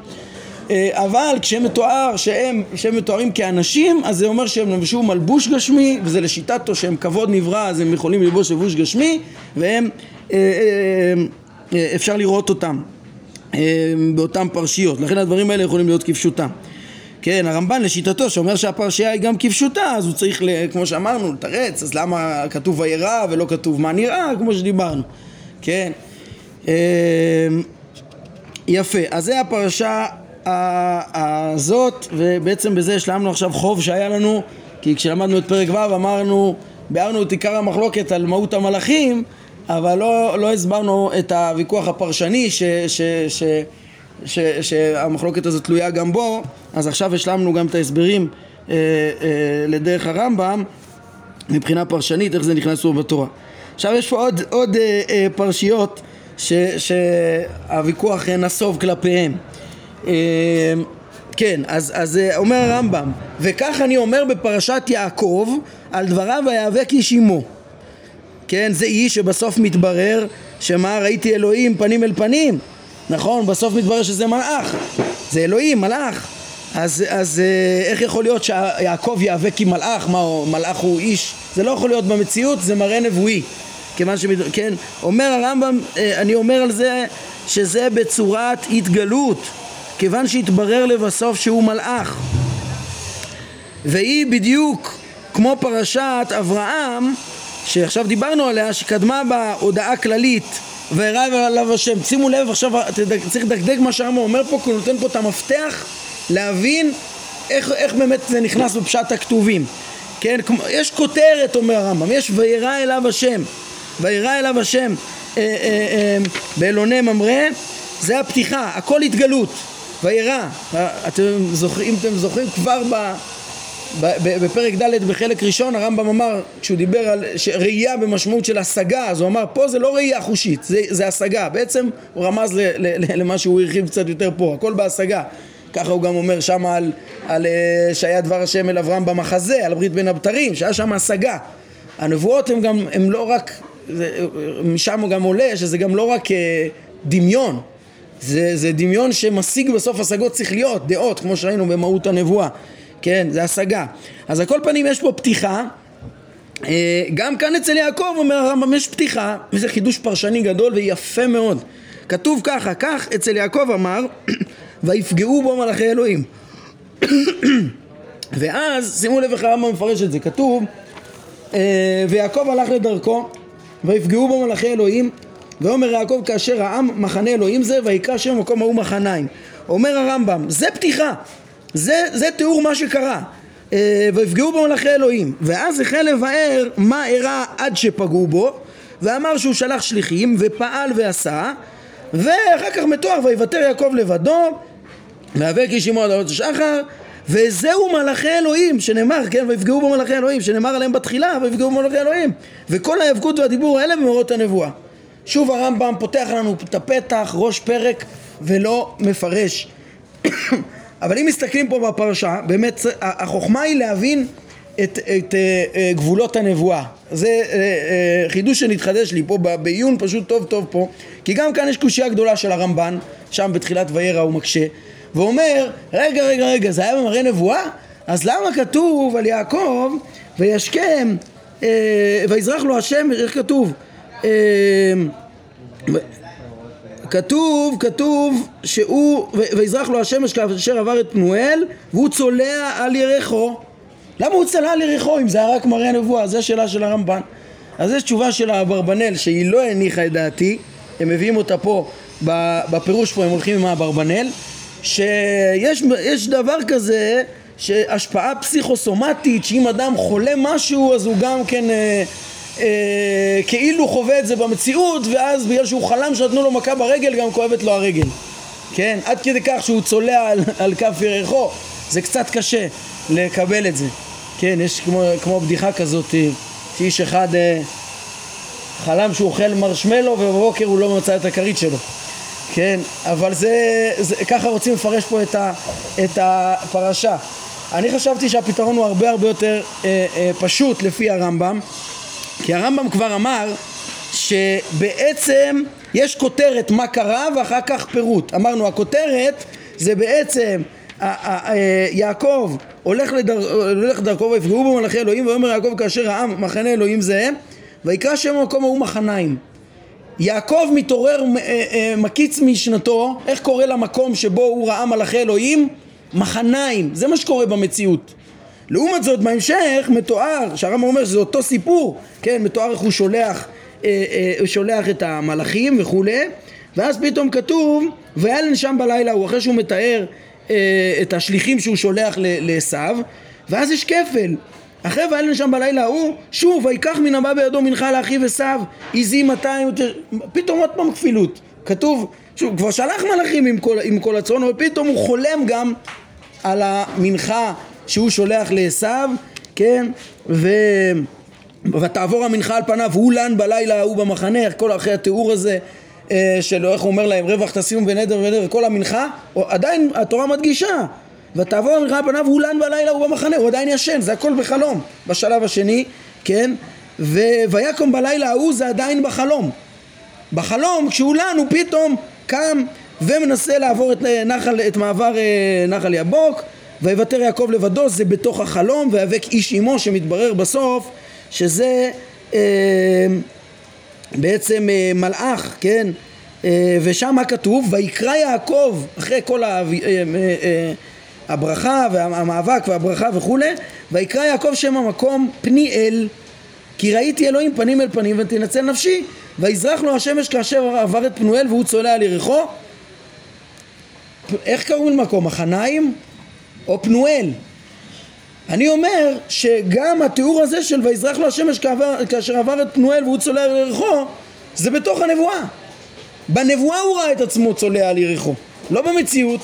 אה, אבל כשמתואר שהם, שהם מתוארים כאנשים אז זה אומר שהם לבשו מלבוש גשמי וזה לשיטתו שהם כבוד נברא אז הם יכולים ללבוש לבוש גשמי והם אה, אפשר לראות אותם באותן פרשיות. לכן הדברים האלה יכולים להיות כפשוטם כן, הרמב"ן לשיטתו שאומר שהפרשייה היא גם כפשוטה אז הוא צריך, כמו שאמרנו, לתרץ אז למה כתוב וירא ולא כתוב מה נראה כמו שדיברנו. כן. אמ, יפה, אז זה הפרשה הזאת ובעצם בזה השלמנו עכשיו חוב שהיה לנו כי כשלמדנו את פרק ו' אמרנו, ביארנו את עיקר המחלוקת על מהות המלאכים אבל לא, לא הסברנו את הוויכוח הפרשני ש, ש, ש, ש, שהמחלוקת הזאת תלויה גם בו, אז עכשיו השלמנו גם את ההסברים אה, אה, לדרך הרמב"ם מבחינה פרשנית, איך זה נכנס פה בתורה. עכשיו יש פה עוד, עוד אה, אה, פרשיות שהוויכוח נסוב כלפיהם. אה, כן, אז, אז אה, אומר הרמב"ם, וכך אני אומר בפרשת יעקב על דבריו ויאבק איש עמו. כן, זה איש שבסוף מתברר שמה ראיתי אלוהים פנים אל פנים נכון? בסוף מתברר שזה מלאך, זה אלוהים, מלאך. אז, אז אה, איך יכול להיות שיעקב ייאבק עם מלאך? מה, מלאך הוא איש? זה לא יכול להיות במציאות, זה מראה נבואי. כיוון ש... כן, אומר הרמב"ם, אה, אני אומר על זה שזה בצורת התגלות, כיוון שהתברר לבסוף שהוא מלאך. והיא בדיוק כמו פרשת אברהם, שעכשיו דיברנו עליה, שקדמה בה הודעה כללית וירא עליו השם. שימו לב עכשיו, צריך לדקדק מה שהרמב"ם אומר פה, כי הוא נותן פה את המפתח להבין איך, איך באמת זה נכנס בפשט הכתובים. כן, יש כותרת אומר הרמב"ם, יש וירא אליו השם, וירא אליו השם אה, אה, אה, באלוני ממרא, זה הפתיחה, הכל התגלות, וירא, אתם זוכרים, אתם זוכרים כבר ב... בפרק ד' בחלק ראשון הרמב"ם אמר, כשהוא דיבר על ראייה במשמעות של השגה, אז הוא אמר פה זה לא ראייה חושית, זה, זה השגה. בעצם הוא רמז ל, ל, ל, למה שהוא הרחיב קצת יותר פה, הכל בהשגה. ככה הוא גם אומר שם על, על אה, שהיה דבר השם אל אברהם במחזה, על ברית בין הבתרים, שהיה שם השגה. הנבואות הן גם, הן לא רק, זה, משם גם עולה שזה גם לא רק אה, דמיון, זה, זה דמיון שמשיג בסוף השגות שכליות, דעות, כמו שראינו במהות הנבואה. כן, זה השגה. אז על כל פנים יש פה פתיחה, אה, גם כאן אצל יעקב אומר הרמב"ם יש פתיחה, וזה חידוש פרשני גדול ויפה מאוד. כתוב ככה, כך אצל יעקב אמר, ויפגעו בו מלאכי אלוהים. ואז, שימו לב איך הרמב"ם מפרש את זה, כתוב, אה, ויעקב הלך לדרכו, ויפגעו בו מלאכי אלוהים, ואומר יעקב כאשר העם מחנה אלוהים זה ויקרא שם מקום ההוא מחניים אומר הרמב"ם זה פתיחה זה, זה תיאור מה שקרה. אה, ויפגעו בו מלאכי אלוהים. ואז החל לבאר מה אירע עד שפגעו בו ואמר שהוא שלח שליחים ופעל ועשה ואחר כך מתואר ויוותר יעקב לבדו מהווה כי שמעון עד שחר וזהו מלאכי אלוהים שנאמר כן ויפגעו בו מלאכי אלוהים שנאמר עליהם בתחילה ויפגעו בו מלאכי אלוהים. וכל ההיאבקות והדיבור האלה במאורות הנבואה. שוב הרמב"ם פותח לנו את הפתח ראש פרק ולא מפרש אבל אם מסתכלים פה בפרשה באמת החוכמה היא להבין את, את uh, גבולות הנבואה זה uh, uh, חידוש שנתחדש לי פה בעיון פשוט טוב טוב פה כי גם כאן יש קושייה גדולה של הרמב"ן שם בתחילת וירא הוא מקשה ואומר רגע רגע רגע זה היה במראה נבואה? אז למה כתוב על יעקב וישכם ויזרח לו השם איך כתוב? אה, כתוב, כתוב שהוא, ויזרח לו השמש כאשר עבר את פנואל והוא צולע על ירחו. למה הוא צלע על ירחו אם זה היה רק מראה נבואה? זו השאלה של הרמב"ן. אז יש תשובה של אברבנאל שהיא לא הניחה את דעתי. הם מביאים אותה פה בפירוש פה הם הולכים עם האברבנאל שיש דבר כזה שהשפעה פסיכוסומטית שאם אדם חולה משהו אז הוא גם כן אה, כאילו חווה את זה במציאות ואז בגלל שהוא חלם שנתנו לו מכה ברגל גם כואבת לו הרגל. כן? עד כדי כך שהוא צולע על, על כף ירחו. זה קצת קשה לקבל את זה. כן, יש כמו, כמו בדיחה כזאת אה, שאיש אחד אה, חלם שהוא אוכל מרשמלו ובבוקר הוא לא מצא את הכרית שלו. כן, אבל זה, זה ככה רוצים לפרש פה את, ה, את הפרשה. אני חשבתי שהפתרון הוא הרבה הרבה יותר אה, אה, פשוט לפי הרמב"ם כי הרמב"ם כבר אמר שבעצם יש כותרת מה קרה ואחר כך פירוט. אמרנו הכותרת זה בעצם יעקב הולך, לדר... הולך דרכו ויפגעו בו מלאכי אלוהים ויאמר יעקב כאשר העם מחנה אלוהים זה ויקרא שם המקום ההוא מחניים. יעקב מתעורר אה, אה, מקיץ משנתו איך קורא למקום שבו הוא ראה מלאכי אלוהים? מחניים. זה מה שקורה במציאות לעומת זאת בהמשך מתואר שהרמב"ם אומר שזה אותו סיפור כן מתואר איך הוא שולח אה, אה, שולח את המלאכים וכולי ואז פתאום כתוב והיה שם בלילה הוא אחרי שהוא מתאר אה, את השליחים שהוא שולח לעשו ואז יש כפל. אחרי והיה שם בלילה ההוא שוב ויקח מן הבא בידו מנחה לאחיו עשו עזי 200 פתאום עוד פעם כפילות. כתוב שוב כבר שלח מלאכים עם כל, עם כל הצאן אבל פתאום הוא חולם גם על המנחה שהוא שולח לעשו כן? ו... ותעבור המנחה על פניו הוא לן בלילה ההוא במחנה כל אחרי התיאור הזה אה, של איך הוא אומר להם רווח תשימו בנדר ונדר כל המנחה עדיין התורה מדגישה ותעבור המנחה על פניו הוא לן בלילה הוא במחנה הוא עדיין ישן זה הכל בחלום בשלב השני כן? ו... ויקום בלילה ההוא זה עדיין בחלום בחלום כשהוא לן הוא פתאום קם ומנסה לעבור את, אה, נחל, את מעבר אה, נחל יבוק ויוותר יעקב לבדו זה בתוך החלום ויאבק איש עמו שמתברר בסוף שזה אה, בעצם אה, מלאך, כן? אה, ושם מה כתוב? ויקרא יעקב אחרי כל ה... אה, אה, הברכה והמאבק והברכה וכולי ויקרא יעקב שם המקום פניאל כי ראיתי אלוהים פנים אל פנים ותנצל נפשי ויזרח לו השמש כאשר עבר את פנואל והוא צולע על יריחו איך קראו למקום? מחניים או פנואל? אני אומר שגם התיאור הזה של ויזרח לו השמש כאשר עבר את פנואל והוא צולע על יריחו זה בתוך הנבואה בנבואה הוא ראה את עצמו צולע על יריחו לא במציאות,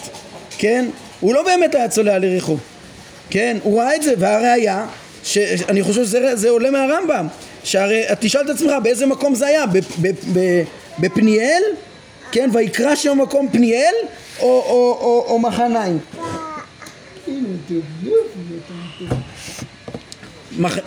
כן? הוא לא באמת היה צולע על יריחו כן? הוא ראה את זה והראיה שאני חושב שזה עולה מהרמב"ם שהרי תשאל את עצמך באיזה מקום זה היה בפניאל כן ויקרא שם מקום פניאל או, או, או, או מחניים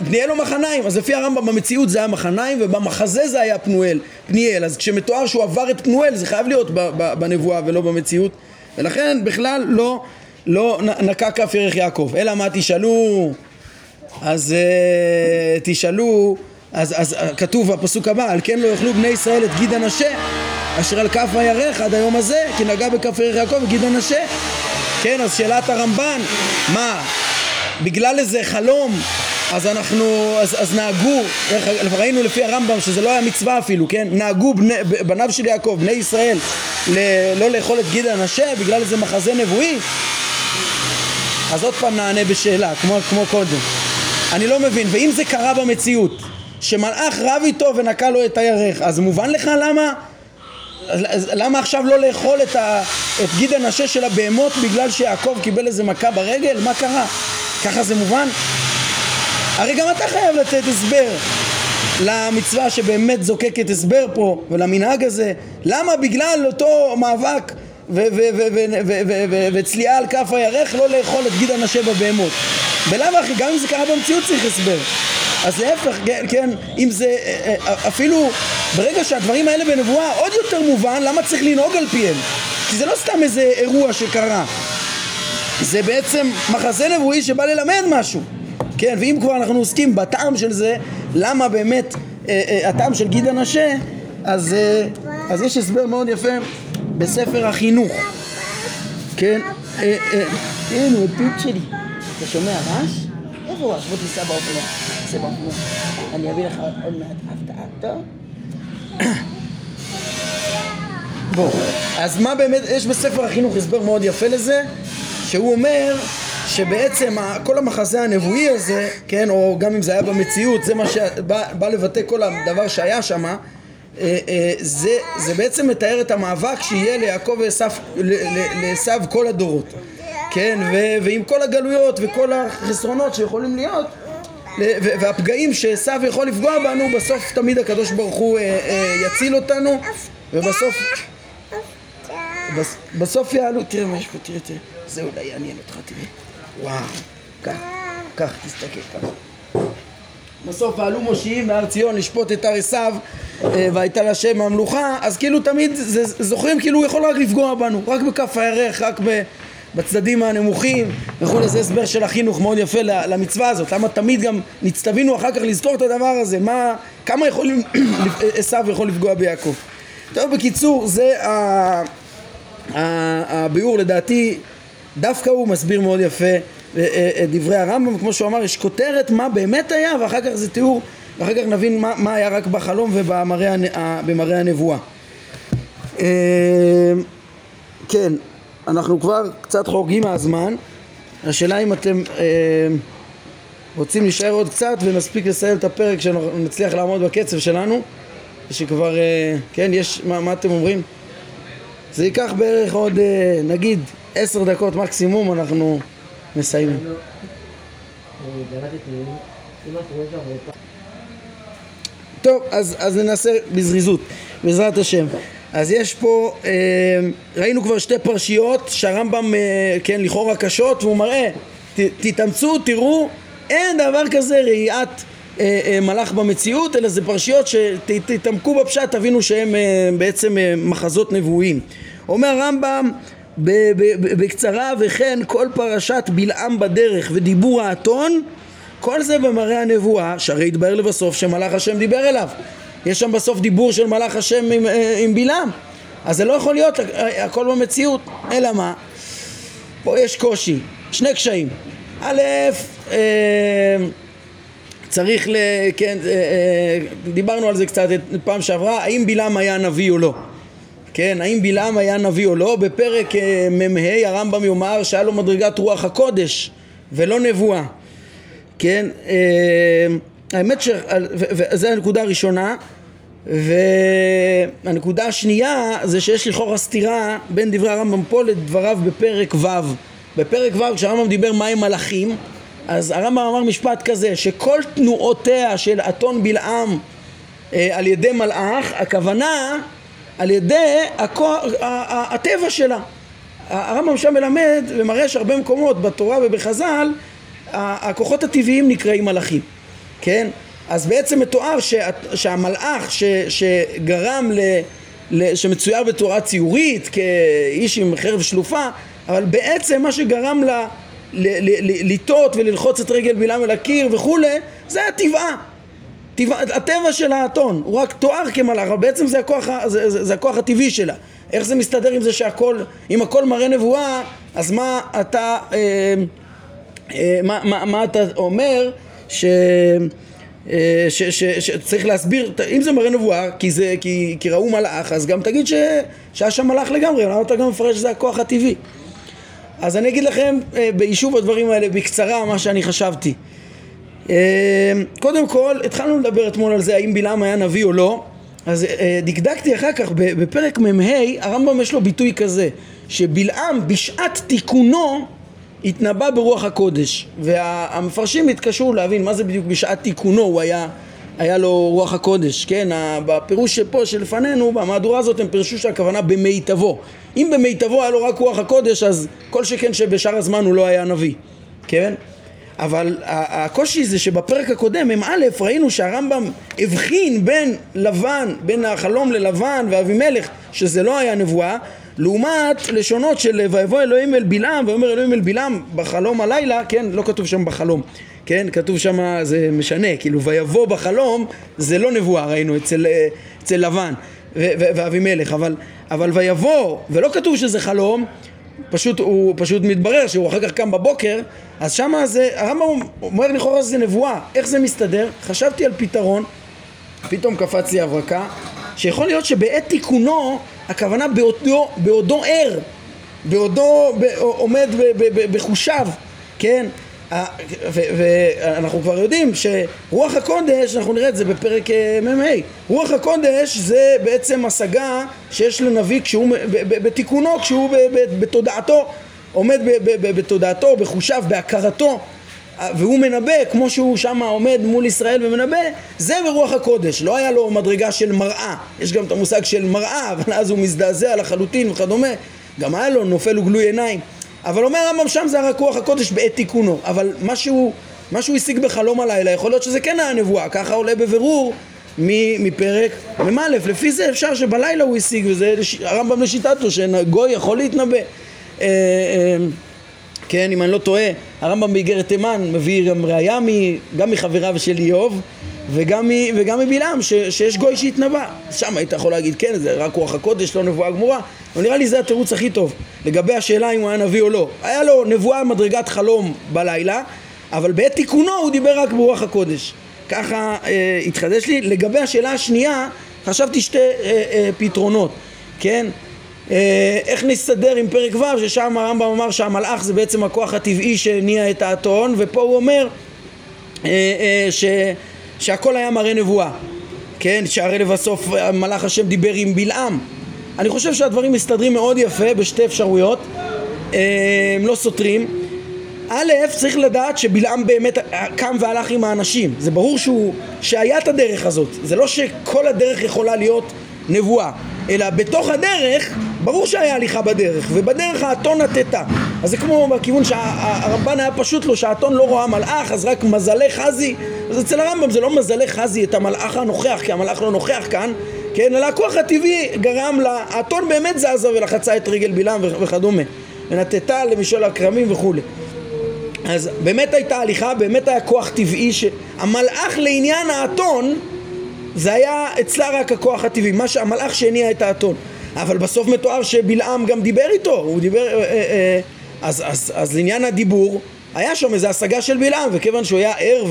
פניאל או מחניים, אז לפי הרמב"ם במציאות זה היה מחניים ובמחזה זה היה פנואל, פניאל, אז כשמתואר שהוא עבר את פנואל זה חייב להיות בנבואה ולא במציאות. ולכן בכלל לא, לא נקע כף ירך יעקב, אלא מה תשאלו, אז uh, תשאלו, אז, אז כתוב בפסוק הבא, על כן לא יאכלו בני ישראל את גיד הנשה אשר על כף הירך עד היום הזה, כי נגע בכף ירך יעקב וגיד הנשה כן, אז שאלת הרמב"ן, מה, בגלל איזה חלום אז אנחנו, אז, אז נהגו, ראינו לפי הרמב"ם שזה לא היה מצווה אפילו, כן? נהגו בני, בניו של יעקב, בני ישראל, ל, לא לאכול את גיד הנשה בגלל איזה מחזה נבואי? אז עוד פעם נענה בשאלה, כמו, כמו קודם. אני לא מבין, ואם זה קרה במציאות, שמלאך רב איתו ונקע לו את הירך, אז מובן לך למה למה עכשיו לא לאכול את, ה, את גיד הנשה של הבהמות בגלל שיעקב קיבל איזה מכה ברגל? מה קרה? ככה זה מובן? הרי גם אתה חייב לתת הסבר למצווה שבאמת זוקקת הסבר פה ולמנהג הזה למה בגלל אותו מאבק וצליעה על כף הירך לא לאכול את גיד הנשה בבהמות בלאו הכי גם אם זה קרה במציאות צריך הסבר אז להפך, כן, כן, אם זה אה, אה, אפילו ברגע שהדברים האלה בנבואה עוד יותר מובן למה צריך לנהוג על פיהם כי זה לא סתם איזה אירוע שקרה זה בעצם מחזה נבואי שבא ללמד משהו כן, ואם כבר אנחנו עוסקים בטעם של זה למה באמת אה, אה, הטעם של גיד הנשה אז, אה, אז יש הסבר מאוד יפה בספר החינוך כן, אה, אה, הנה, הפיפ שלי אתה שומע רעש? איפה הוא? בוא תיסע באופנוע אני אביא לך עוד מעט הפתעה, טוב? בוא, אז מה באמת, יש בספר החינוך הסבר מאוד יפה לזה, שהוא אומר שבעצם כל המחזה הנבואי הזה, כן, או גם אם זה היה במציאות, זה מה שבא לבטא כל הדבר שהיה שם, אה, אה, זה, זה בעצם מתאר את המאבק שיהיה ליעקב ועשו כל הדורות, כן, ו, ועם כל הגלויות וכל החסרונות שיכולים להיות והפגעים שעשו יכול לפגוע בנו, בסוף תמיד הקדוש ברוך הוא אה, יציל אותנו ובסוף בסוף יעלו, תראה מה יש פה, תראה, תראה, זה אולי יעניין אותך, תראה, וואו, קח, קח, תסתכל ככה. בסוף העלו מושיעים מהר ציון לשפוט את הר עשיו אה, והייתה לה שם המלוכה. אז כאילו תמיד זוכרים? כאילו הוא יכול רק לפגוע בנו רק בכף הירך רק ב... בצדדים הנמוכים. וכולי, זה הסבר של החינוך מאוד יפה למצווה הזאת, למה תמיד גם נצטווינו אחר כך לזכור את הדבר הזה, מה, כמה יכולים, עשיו יכול לפגוע ביעקב. טוב, בקיצור, זה הביאור לדעתי, דווקא הוא מסביר מאוד יפה אה, אה, את דברי הרמב"ם, כמו שהוא אמר, יש מה באמת היה, ואחר כך זה תיאור, ואחר כך נבין מה, מה היה רק בחלום ובמראה הנבואה. אה, כן, אנחנו כבר קצת חורגים מהזמן, השאלה אם אתם רוצים להישאר עוד קצת ונספיק לסיים את הפרק שנצליח לעמוד בקצב שלנו ושכבר, אה, כן, יש, מה, מה אתם אומרים? זה ייקח בערך עוד, אה, נגיד, עשר דקות מקסימום אנחנו מסיימים. טוב, אז, אז ננסה בזריזות, בעזרת השם. אז יש פה, אה, ראינו כבר שתי פרשיות שהרמב"ם, אה, כן, לכאורה קשות, והוא מראה, ת, תתאמצו, תראו, אין דבר כזה ראיית אה, מלאך במציאות, אלא זה פרשיות שתתעמקו בפשט, תבינו שהם בעצם מחזות נבואיים. אומר הרמב"ם בקצרה, וכן כל פרשת בלעם בדרך ודיבור האתון, כל זה במראה הנבואה, שהרי יתבהר לבסוף שמלאך השם דיבר אליו. יש שם בסוף דיבור של מלאך השם עם, אה, עם בלעם. אז זה לא יכול להיות הכל במציאות. אלא מה? פה יש קושי, שני קשיים. א', אה, צריך, ל, כן, אה, דיברנו על זה קצת פעם שעברה, האם בלעם היה נביא או לא כן, האם בלעם היה נביא או לא? בפרק אה, מ"ה הרמב"ם יאמר שהיה לו מדרגת רוח הקודש ולא נבואה. כן, אה, האמת שזו הנקודה הראשונה. והנקודה השנייה זה שיש לכאורה סתירה בין דברי הרמב"ם פה לדבריו בפרק ו' בפרק ו' כשהרמב"ם דיבר מהם מלאכים אז הרמב"ם אמר משפט כזה שכל תנועותיה של אתון בלעם אה, על ידי מלאך הכוונה על ידי הכוח, הטבע שלה הרמב"ם שם מלמד ומראה שהרבה מקומות בתורה ובחז"ל הכוחות הטבעיים נקראים מלאכים כן? אז בעצם מתואר שה, שהמלאך ש, שגרם ל... ל שמצויר בתורה ציורית כאיש עם חרב שלופה אבל בעצם מה שגרם לה לטעות וללחוץ את רגל בלעם אל הקיר וכולי זה הטבעה טבע, הטבע של האתון הוא רק תואר כמלאך אבל בעצם זה הכוח, זה, זה, זה הכוח הטבעי שלה איך זה מסתדר עם זה שהכל אם הכל מראה נבואה אז מה אתה אה, אה, מה, מה, מה אתה אומר ש... שצריך להסביר, אם זה מראה נבואה, כי, זה, כי, כי ראו מלאך, אז גם תגיד ש, שהיה שם מלאך לגמרי, למה אתה גם מפרש שזה הכוח הטבעי? אז אני אגיד לכם ביישוב הדברים האלה בקצרה מה שאני חשבתי. קודם כל, התחלנו לדבר אתמול על זה, האם בלעם היה נביא או לא, אז דקדקתי אחר כך, בפרק מ"ה, הרמב"ם יש לו ביטוי כזה, שבלעם בשעת תיקונו התנבא ברוח הקודש והמפרשים התקשרו להבין מה זה בדיוק בשעת תיקונו הוא היה, היה לו רוח הקודש, כן? בפירוש שפה שלפנינו, במהדורה הזאת הם פירשו שהכוונה במיטבו אם במיטבו היה לו רק רוח הקודש אז כל שכן שבשאר הזמן הוא לא היה נביא, כן? אבל הקושי זה שבפרק הקודם, מ"א, ראינו שהרמב"ם הבחין בין לבן, בין החלום ללבן ואבימלך, שזה לא היה נבואה, לעומת לשונות של ויבוא אלוהים אל בלעם ויאמר אלוהים אל בלעם בחלום הלילה, כן, לא כתוב שם בחלום, כן, כתוב שם, זה משנה, כאילו ויבוא בחלום זה לא נבואה ראינו אצל, אצל לבן ואבימלך, אבל, אבל ויבוא, ולא כתוב שזה חלום, פשוט הוא פשוט מתברר שהוא אחר כך קם בבוקר אז שמה זה, הרמב"ם אומר לכאורה שזה נבואה, איך זה מסתדר? חשבתי על פתרון, פתאום קפץ לי הברקה שיכול להיות שבעת תיקונו הכוונה בעודו, בעודו ער, בעודו עומד בחושיו, כן? ואנחנו כבר יודעים שרוח הקודש, אנחנו נראה את זה בפרק אה, מ"ה, רוח הקודש זה בעצם השגה שיש לנביא כשהוא, בתיקונו, כשהוא בתודעתו, עומד בתודעתו, בחושיו, בהכרתו והוא מנבא, כמו שהוא שם עומד מול ישראל ומנבא, זה ברוח הקודש. לא היה לו מדרגה של מראה. יש גם את המושג של מראה, אבל אז הוא מזדעזע לחלוטין וכדומה. גם היה לו נופל וגלוי עיניים. אבל אומר הרמב"ם שם זה רק רוח הקודש בעת תיקונו. אבל מה שהוא, מה שהוא השיג בחלום הלילה, יכול להיות שזה כן היה נבואה. ככה עולה בבירור מפרק מ"א. לפי זה אפשר שבלילה הוא השיג, וזה הרמב"ם לשיטתו, שגוי יכול להתנבא. אה, אה, כן, אם אני לא טועה, הרמב"ם באיגרת תימן מביא גם ראייה גם מחבריו של איוב וגם, וגם מבלעם שיש גוי שהתנבא. שם היית יכול להגיד כן, זה רק רוח הקודש, לא נבואה גמורה, אבל נראה לי זה התירוץ הכי טוב לגבי השאלה אם הוא היה נביא או לא. היה לו נבואה מדרגת חלום בלילה, אבל בעת תיקונו הוא דיבר רק ברוח הקודש. ככה אה, התחדש לי. לגבי השאלה השנייה, חשבתי שתי אה, אה, פתרונות, כן? אה, איך נסתדר עם פרק ו' ששם הרמב"ם אמר שהמלאך זה בעצם הכוח הטבעי שהניע את האתון ופה הוא אומר אה, אה, ש, שהכל היה מראה נבואה כן, שהרי לבסוף מלאך השם דיבר עם בלעם. אני חושב שהדברים מסתדרים מאוד יפה בשתי אפשרויות. הם לא סותרים. א', צריך לדעת שבלעם באמת קם והלך עם האנשים. זה ברור שהוא, שהיה את הדרך הזאת. זה לא שכל הדרך יכולה להיות נבואה אלא בתוך הדרך, ברור שהיה הליכה בדרך, ובדרך האתון נטטה. אז זה כמו בכיוון שהרמב"ן היה פשוט לו שהאתון לא רואה מלאך, אז רק מזלי חזי. אז אצל הרמב"ם זה לא מזלי חזי את המלאך הנוכח, כי המלאך לא נוכח כאן, כן? אלא הכוח הטבעי גרם לאתון באמת זזה ולחצה את רגל בלעם וכדומה. ונטטה למשול הכרמים וכולי. אז באמת הייתה הליכה, באמת היה כוח טבעי שהמלאך לעניין האתון זה היה אצלה רק הכוח הטבעי, מה שהמלאך שהניע את האתון. אבל בסוף מתואר שבלעם גם דיבר איתו, הוא דיבר... אה, אה, אה, אז, אז, אז לעניין הדיבור, היה שם איזו השגה של בלעם, וכיוון שהוא היה ער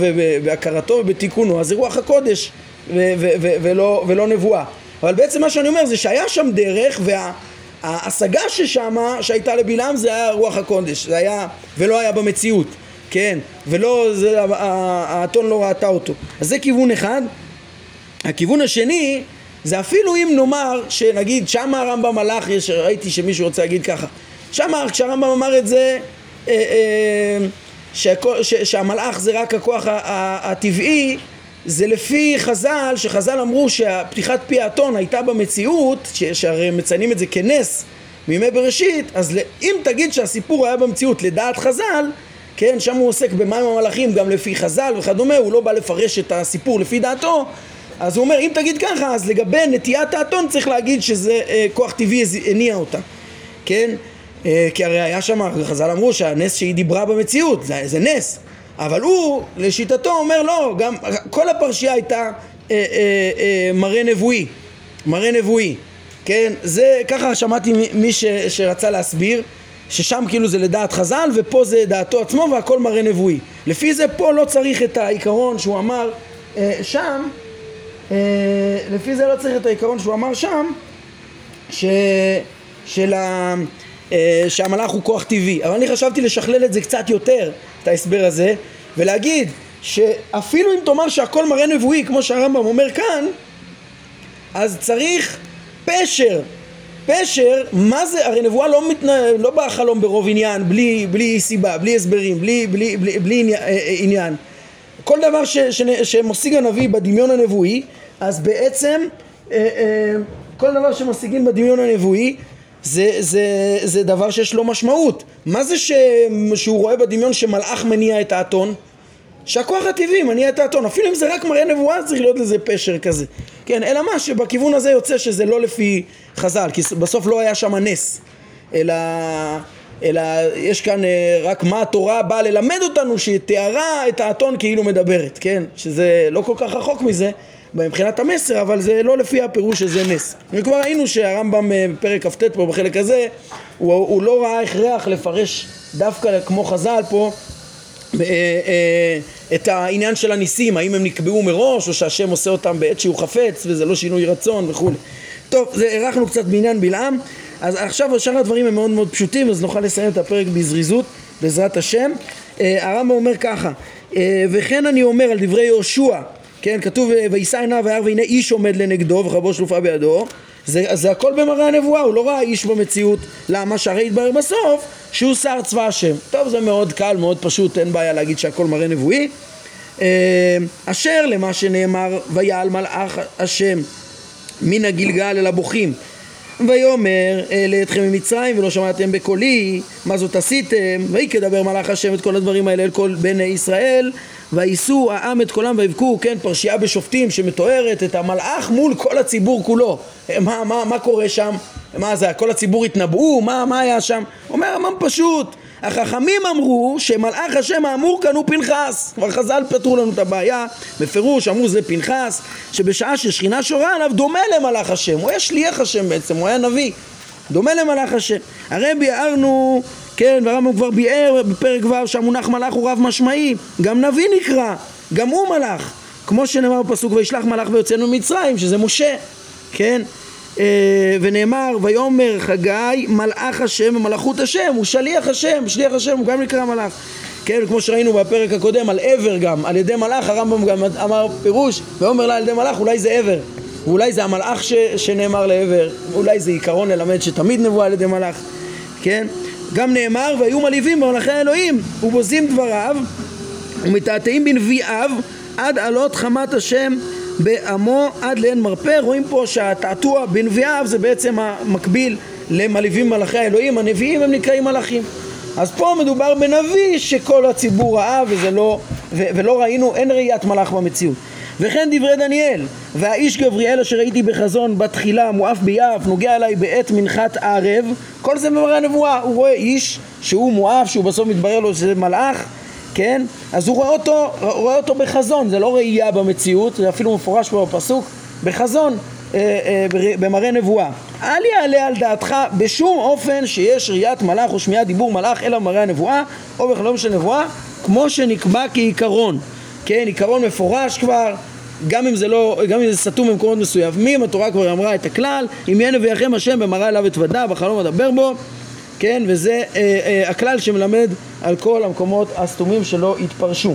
בהכרתו ובתיקונו, אז זה רוח הקודש ו- ו- ו- ולא, ולא נבואה. אבל בעצם מה שאני אומר זה שהיה שם דרך, וההשגה וה, ששמה, שהייתה לבלעם, זה היה רוח הקודש, זה היה, ולא היה במציאות, כן, ולא, האתון לא ראתה אותו. אז זה כיוון אחד. הכיוון השני זה אפילו אם נאמר שנגיד שם הרמב"ם הלך, יש, ראיתי שמישהו רוצה להגיד ככה, שם כשהרמב"ם אמר את זה אה, אה, ש, שהמלאך זה רק הכוח הטבעי זה לפי חז"ל, שחז"ל אמרו שפתיחת פי האתון הייתה במציאות, שהרי מציינים את זה כנס מימי בראשית, אז אם תגיד שהסיפור היה במציאות לדעת חז"ל, כן, שם הוא עוסק במים המלאכים גם לפי חז"ל וכדומה, הוא לא בא לפרש את הסיפור לפי דעתו, אז הוא אומר, אם תגיד ככה, אז לגבי נטיית האתון צריך להגיד שזה אה, כוח טבעי הניע אותה, כן? אה, כי הרי היה שם, חז"ל אמרו שהנס שהיא דיברה במציאות, זה, זה נס, אבל הוא, לשיטתו, אומר לא, גם כל הפרשייה הייתה אה, אה, אה, מראה נבואי, מראה נבואי, כן? זה, ככה שמעתי מי ש, שרצה להסביר, ששם כאילו זה לדעת חז"ל ופה זה דעתו עצמו והכל מראה נבואי. לפי זה פה לא צריך את העיקרון שהוא אמר אה, שם, לפי זה לא צריך את העיקרון שהוא אמר שם, ש, של ה, אה, שהמלאך הוא כוח טבעי. אבל אני חשבתי לשכלל את זה קצת יותר, את ההסבר הזה, ולהגיד שאפילו אם תאמר שהכל מראה נבואי, כמו שהרמב"ם אומר כאן, אז צריך פשר פשר, מה זה, הרי נבואה לא, מתנה, לא באה חלום ברוב עניין, בלי, בלי סיבה, בלי הסברים, בלי, בלי, בלי, בלי עניין, אה, אה. כל דבר ש, ש, שמשיג הנביא בדמיון הנבואי, אז בעצם אה, כל דבר שמשיגים בדמיון הנבואי זה, זה, זה דבר שיש לו משמעות. מה זה ש, שהוא רואה בדמיון שמלאך מניע את האתון? שהכוח הטבעי מניע את האתון, אפילו אם זה רק מראה נבואה צריך להיות לזה פשר כזה. כן, אלא מה שבכיוון הזה יוצא שזה לא לפי חז"ל, כי בסוף לא היה שם נס, אלא, אלא יש כאן אה, רק מה התורה באה ללמד אותנו שהיא תיארה את האתון כאילו מדברת, כן? שזה לא כל כך רחוק מזה מבחינת המסר, אבל זה לא לפי הפירוש שזה נס. וכבר ראינו שהרמב"ם אה, בפרק כ"ט פה בחלק הזה, הוא, הוא לא ראה הכרח לפרש דווקא כמו חז"ל פה אה, את העניין של הניסים, האם הם נקבעו מראש או שהשם עושה אותם בעת שהוא חפץ וזה לא שינוי רצון וכולי. טוב, זה הארכנו קצת בעניין בלעם, אז עכשיו שאר הדברים הם מאוד מאוד פשוטים, אז נוכל לסיים את הפרק בזריזות, בעזרת השם. אה, הרמב"ם אומר ככה, אה, וכן אני אומר על דברי יהושע, כן, כתוב וישא עיניו וירא והנה איש עומד לנגדו וחרבו שלופה בידו זה, זה הכל במראה הנבואה, הוא לא ראה איש במציאות. למה? שהרי התברר בסוף שהוא שר צבא השם. טוב, זה מאוד קל, מאוד פשוט, אין בעיה להגיד שהכל מראה נבואי. אה, אשר למה שנאמר, ויעל מלאך השם מן הגלגל אל הבוכים. ויאמר אלה אתכם ממצרים ולא שמעתם בקולי מה זאת עשיתם ויהי כדבר מלאך השם את כל הדברים האלה אל כל בני ישראל ויישאו העם את קולם ויבכו, כן, פרשייה בשופטים שמתוארת את המלאך מול כל הציבור כולו. מה, מה, מה קורה שם? מה זה, כל הציבור התנבאו? מה, מה היה שם? אומר המם פשוט, החכמים אמרו שמלאך השם האמור כאן הוא פנחס. כבר חז"ל פתרו לנו את הבעיה, בפירוש אמרו זה פנחס, שבשעה ששכינה שורה עליו דומה למלאך השם. הוא היה שליח השם בעצם, הוא היה נביא. דומה למלאך השם. הרי ביארנו כן, והרמב"ם כבר ביאר בפרק ו' שהמונח מלאך הוא רב משמעי, גם נביא נקרא, גם הוא מלאך, כמו שנאמר בפסוק וישלח מלאך ויוצאנו ממצרים, שזה משה, כן? אה, ונאמר ויאמר חגי מלאך השם ומלאכות השם, הוא שליח השם, שליח השם הוא גם נקרא מלאך כן, כמו שראינו בפרק הקודם על עבר גם, על ידי מלאך, הרמב"ם גם אמר פירוש, ואומר לה על ידי מלאך, אולי זה עבר, ואולי זה המלאך ש, שנאמר לעבר, אולי זה עיקרון ללמד שתמיד נבואה על ידי מלאך, כן? גם נאמר והיו מלהיבים במלאכי האלוהים ובוזים דבריו ומתעתעים בנביאיו עד עלות חמת השם בעמו עד לאין מרפא. רואים פה שהתעתוע בנביאיו זה בעצם המקביל למלהיבים מלאכי האלוהים. הנביאים הם נקראים מלאכים. אז פה מדובר בנביא שכל הציבור ראה וזה לא, ו, ולא ראינו, אין ראיית מלאך במציאות. וכן דברי דניאל והאיש גבריאל אשר ראיתי בחזון בתחילה מואף ביעף נוגע אליי בעת מנחת ערב. כל זה במראה הנבואה. הוא רואה איש שהוא מואף שהוא בסוף מתברר לו שזה מלאך כן? אז הוא רואה אותו, רואה אותו בחזון זה לא ראייה במציאות זה אפילו מפורש פה בפסוק בחזון אה, אה, במראה נבואה. אל יעלה על דעתך בשום אופן שיש ראיית מלאך או שמיעת דיבור מלאך אלא במראה הנבואה או בחלום של נבואה כמו שנקבע כעיקרון. כן, עיקרון מפורש כבר, גם אם זה לא, גם אם זה סתום במקומות מסוימים, התורה כבר אמרה את הכלל, אם יהיה נביאכם השם במראה אליו אתוודה, בחלום אדבר בו, כן, וזה אה, אה, הכלל שמלמד על כל המקומות הסתומים שלא התפרשו.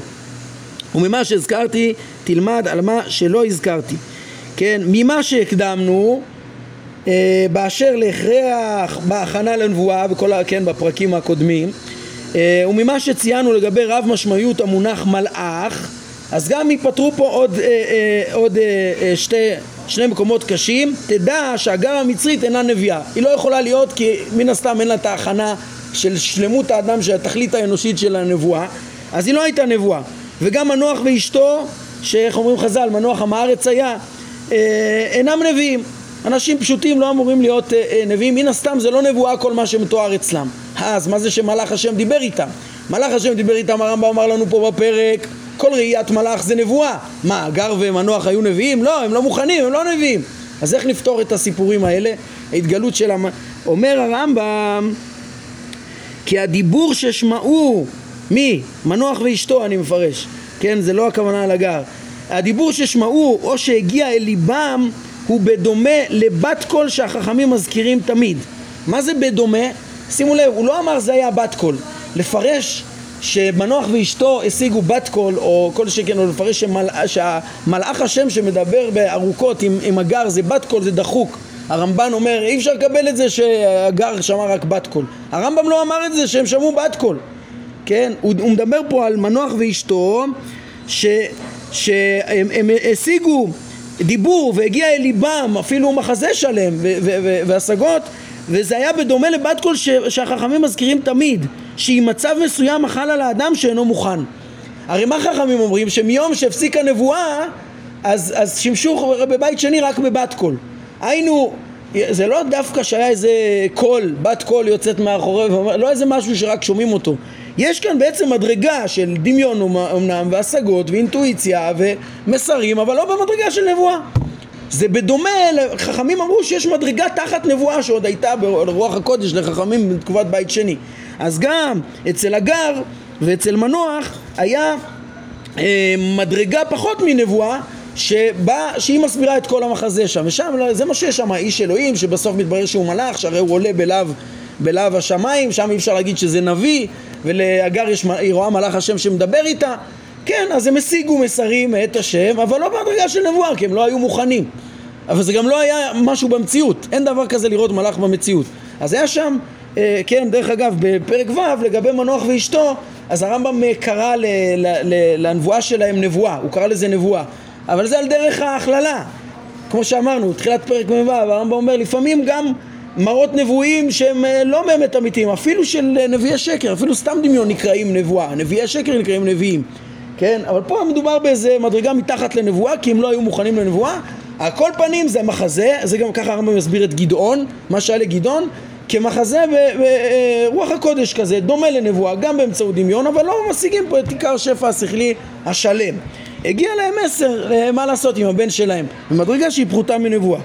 וממה שהזכרתי, תלמד על מה שלא הזכרתי. כן, ממה שהקדמנו, אה, באשר להכרח בהכנה לנבואה, בכל, כן, בפרקים הקודמים, אה, וממה שציינו לגבי רב משמעיות המונח מלאך, אז גם ייפתרו פה עוד, אה, אה, עוד אה, אה, שתי, שני מקומות קשים. תדע שהגר המצרית אינה נביאה. היא לא יכולה להיות כי מן הסתם אין לה את ההכנה של שלמות האדם, של התכלית האנושית של הנבואה, אז היא לא הייתה נבואה. וגם מנוח ואשתו, שאיך אומרים חז"ל, מנוח עם הארץ היה, אה, אינם נביאים. אנשים פשוטים לא אמורים להיות אה, אה, נביאים, מן הסתם זה לא נבואה כל מה שמתואר אצלם. אז מה זה שמלאך השם דיבר איתם? מלאך השם דיבר איתם, הרמב"ם אמר לנו פה בפרק כל ראיית מלאך זה נבואה. מה, הגר ומנוח היו נביאים? לא, הם לא מוכנים, הם לא נביאים. אז איך נפתור את הסיפורים האלה? ההתגלות של המ... אומר הרמב"ם כי הדיבור ששמעו מי? מנוח ואשתו אני מפרש, כן? זה לא הכוונה על הגר. הדיבור ששמעו או שהגיע אל ליבם הוא בדומה לבת קול שהחכמים מזכירים תמיד. מה זה בדומה? שימו לב, הוא לא אמר זה היה בת קול. לפרש שמנוח ואשתו השיגו בת קול או כל שכן או לפרש שמל... שהמלאך השם שמדבר בארוכות עם, עם הגר זה בת קול זה דחוק. הרמב"ן אומר אי אפשר לקבל את זה שהגר שמע רק בת קול. הרמב"ם לא אמר את זה שהם שמעו בת קול. כן? הוא, הוא מדבר פה על מנוח ואשתו ש, שהם השיגו דיבור והגיע אל ליבם אפילו מחזה שלם והשגות וזה היה בדומה לבת קול שהחכמים מזכירים תמיד שאם מצב מסוים חל על האדם שאינו מוכן הרי מה חכמים אומרים? שמיום שהפסיקה הנבואה אז, אז שימשו בבית שני רק בבת קול היינו זה לא דווקא שהיה איזה קול, בת קול יוצאת מאחורי, לא איזה משהו שרק שומעים אותו. יש כאן בעצם מדרגה של דמיון אמנם, והשגות, ואינטואיציה, ומסרים, אבל לא במדרגה של נבואה. זה בדומה, חכמים אמרו שיש מדרגה תחת נבואה שעוד הייתה ברוח הקודש לחכמים בתקופת בית שני. אז גם אצל הגר ואצל מנוח היה אה, מדרגה פחות מנבואה שבא, שהיא מסבירה את כל המחזה שם, ושם זה מה שיש שם, איש אלוהים שבסוף מתברר שהוא מלאך, שהרי הוא עולה בלאו, בלאו השמיים, שם אי אפשר להגיד שזה נביא, ולהגר יש, היא רואה מלאך השם שמדבר איתה, כן, אז הם השיגו מסרים מאת השם, אבל לא בהדרגה של נבואה, כי הם לא היו מוכנים. אבל זה גם לא היה משהו במציאות, אין דבר כזה לראות מלאך במציאות. אז היה שם, כן, דרך אגב, בפרק ו' לגבי מנוח ואשתו, אז הרמב"ם קרא ל, ל, ל, לנבואה שלהם נבואה, הוא קרא לזה נבואה. אבל זה על דרך ההכללה. כמו שאמרנו, תחילת פרק מ"ו, הרמב"ם אומר, לפעמים גם מראות נבואים שהם אה, לא באמת אמיתיים, אפילו של אה, נביאי שקר, אפילו סתם דמיון נקראים נבואה, נביאי שקר נקראים נביאים, כן? אבל פה מדובר באיזה מדרגה מתחת לנבואה, כי הם לא היו מוכנים לנבואה. על כל פנים זה מחזה, זה גם ככה הרמב"ם מסביר את גדעון, מה שהיה לגדעון, כמחזה ברוח אה, הקודש כזה, דומה לנבואה, גם באמצעות דמיון, אבל לא משיגים פה את עיקר שפע השכלי השלם. הגיע להם מסר מה לעשות עם הבן שלהם, במדרגה שהיא פחותה מנבואה.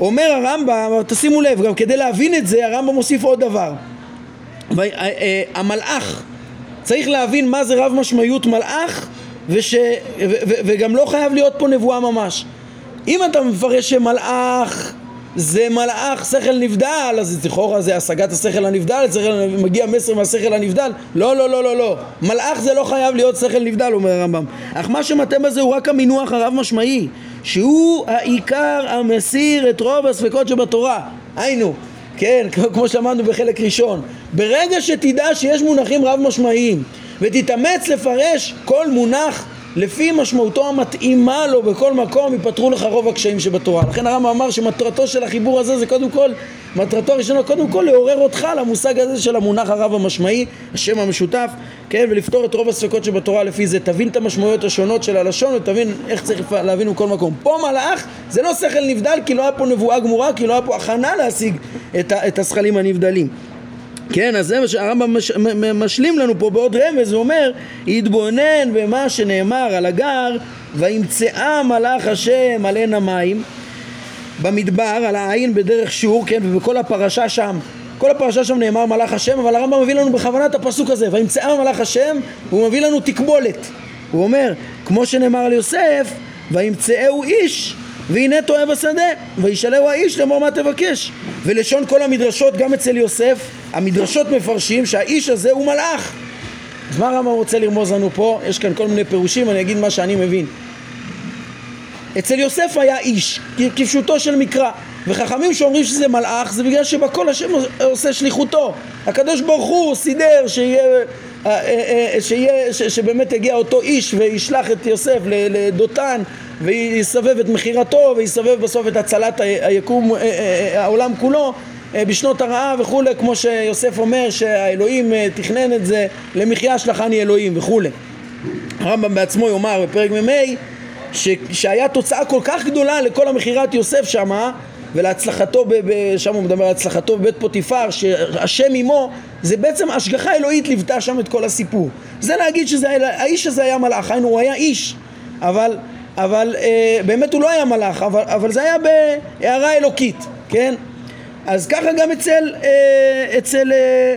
אומר הרמב"ם, תשימו לב, גם כדי להבין את זה, הרמב"ם מוסיף עוד דבר. אה, אה, המלאך, צריך להבין מה זה רב משמעיות מלאך, וש, ו, ו, וגם לא חייב להיות פה נבואה ממש. אם אתה מפרש שמלאך זה מלאך שכל נבדל, אז לכאורה זה השגת השכל הנבדל, מגיע מסר מהשכל הנבדל. לא, לא, לא, לא, לא. מלאך זה לא חייב להיות שכל נבדל, אומר הרמב"ם. אך מה שמטה בזה הוא רק המינוח הרב משמעי, שהוא העיקר המסיר את רוב הספקות שבתורה. היינו, כן, כמו שאמרנו בחלק ראשון. ברגע שתדע שיש מונחים רב משמעיים ותתאמץ לפרש כל מונח לפי משמעותו המתאימה לו בכל מקום ייפתרו לך רוב הקשיים שבתורה. לכן הרמב"ם אמר שמטרתו של החיבור הזה זה קודם כל, מטרתו הראשונה קודם כל לעורר אותך למושג הזה של המונח הרב המשמעי, השם המשותף, כן, ולפתור את רוב הספקות שבתורה לפי זה. תבין את המשמעויות השונות של הלשון ותבין איך צריך להבין בכל מקום. פה מלאך זה לא שכל נבדל כי לא היה פה נבואה גמורה, כי לא היה פה הכנה להשיג את, את השכלים הנבדלים. כן, אז זה מה שהרמב"ם מש, משלים לנו פה בעוד רמז, הוא אומר, יתבונן במה שנאמר על הגר, וימצאה מלאך השם על עין המים, במדבר, על העין בדרך שור, כן, ובכל הפרשה שם, כל הפרשה שם נאמר מלאך השם, אבל הרמב"ם מביא לנו בכוונה את הפסוק הזה, וימצאה מלאך השם, הוא מביא לנו תקבולת. הוא אומר, כמו שנאמר על יוסף, וימצאהו איש והנה טועה בשדה, וישאלהו האיש לאמור מה תבקש. ולשון כל המדרשות, גם אצל יוסף, המדרשות מפרשים שהאיש הזה הוא מלאך. אז מה רמב"ם רוצה לרמוז לנו פה? יש כאן כל מיני פירושים, אני אגיד מה שאני מבין. אצל יוסף היה איש, כפשוטו של מקרא. וחכמים שאומרים שזה מלאך זה בגלל שבכל השם עושה שליחותו. הקדוש ברוך הוא סידר שיהיה, אה, אה, אה, שיהיה, שבאמת יגיע אותו איש וישלח את יוסף לדותן ויסבב את מכירתו ויסבב בסוף את הצלת היקום, אה, אה, אה, העולם כולו בשנות הרעב וכולי, כמו שיוסף אומר שהאלוהים תכנן את זה למחיה שלחני אלוהים וכולי. הרמב"ם בעצמו יאמר בפרק מ"ה שהיה תוצאה כל כך גדולה לכל המכירת יוסף שמה ולהצלחתו, שם הוא מדבר על הצלחתו בבית פוטיפר, שהשם עמו, זה בעצם השגחה אלוהית ליוותה שם את כל הסיפור. זה להגיד שהאיש הזה היה מלאך, היינו הוא היה איש, אבל אבל אה, באמת הוא לא היה מלאך, אבל, אבל זה היה בהערה אלוקית, כן? אז ככה גם אצל, אה, אצל אה,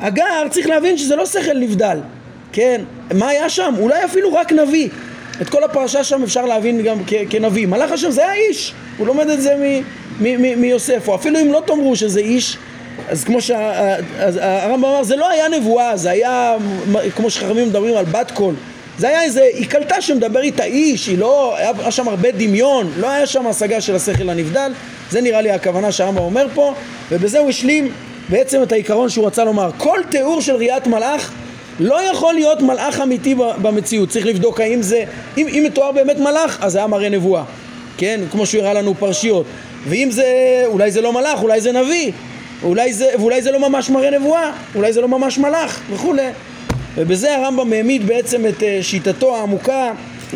הגר צריך להבין שזה לא שכל נבדל, כן? מה היה שם? אולי אפילו רק נביא. את כל הפרשה שם אפשר להבין גם כנביא. מלאך השם זה היה איש, הוא לומד את זה מיוסף, או אפילו אם לא תאמרו שזה איש, אז כמו שהרמב"ם אמר, זה לא היה נבואה, זה היה, כמו שחכמים מדברים על בת קול, זה היה איזה, היא קלטה שמדבר איתה איש, היא לא, היה שם הרבה דמיון, לא היה שם השגה של השכל הנבדל, זה נראה לי הכוונה שהרמב"ם אומר פה, ובזה הוא השלים בעצם את העיקרון שהוא רצה לומר. כל תיאור של ראיית מלאך לא יכול להיות מלאך אמיתי במציאות, צריך לבדוק האם זה, אם, אם מתואר באמת מלאך, אז זה היה מראה נבואה, כן? כמו שהוא הראה לנו פרשיות. ואם זה, אולי זה לא מלאך, אולי זה נביא, אולי זה, ואולי זה לא ממש מראה נבואה, אולי זה לא ממש מלאך וכולי. ובזה הרמב"ם העמיד בעצם את אה, שיטתו העמוקה,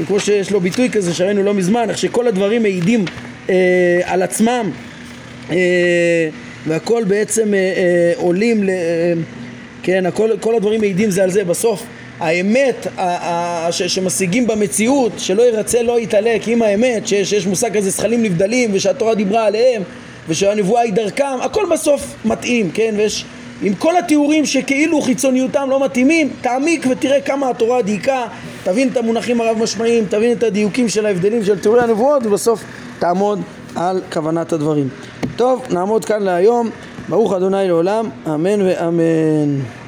כמו שיש לו ביטוי כזה שראינו לא מזמן, איך שכל הדברים מעידים אה, על עצמם אה, והכל בעצם אה, אה, עולים, ל, אה, כן, הכל, כל הדברים מעידים זה על זה, בסוף האמת ש, שמשיגים במציאות, שלא ירצה לא יתעלק עם האמת, שיש, שיש מושג כזה זכלים נבדלים ושהתורה דיברה עליהם ושהנבואה היא דרכם, הכל בסוף מתאים, כן, ויש עם כל התיאורים שכאילו חיצוניותם לא מתאימים, תעמיק ותראה כמה התורה דייקה, תבין את המונחים הרב משמעיים, תבין את הדיוקים של ההבדלים של תיאורי הנבואות ובסוף תעמוד על כוונת הדברים. טוב, נעמוד כאן להיום. ברוך אדוני לעולם, אמן ואמן.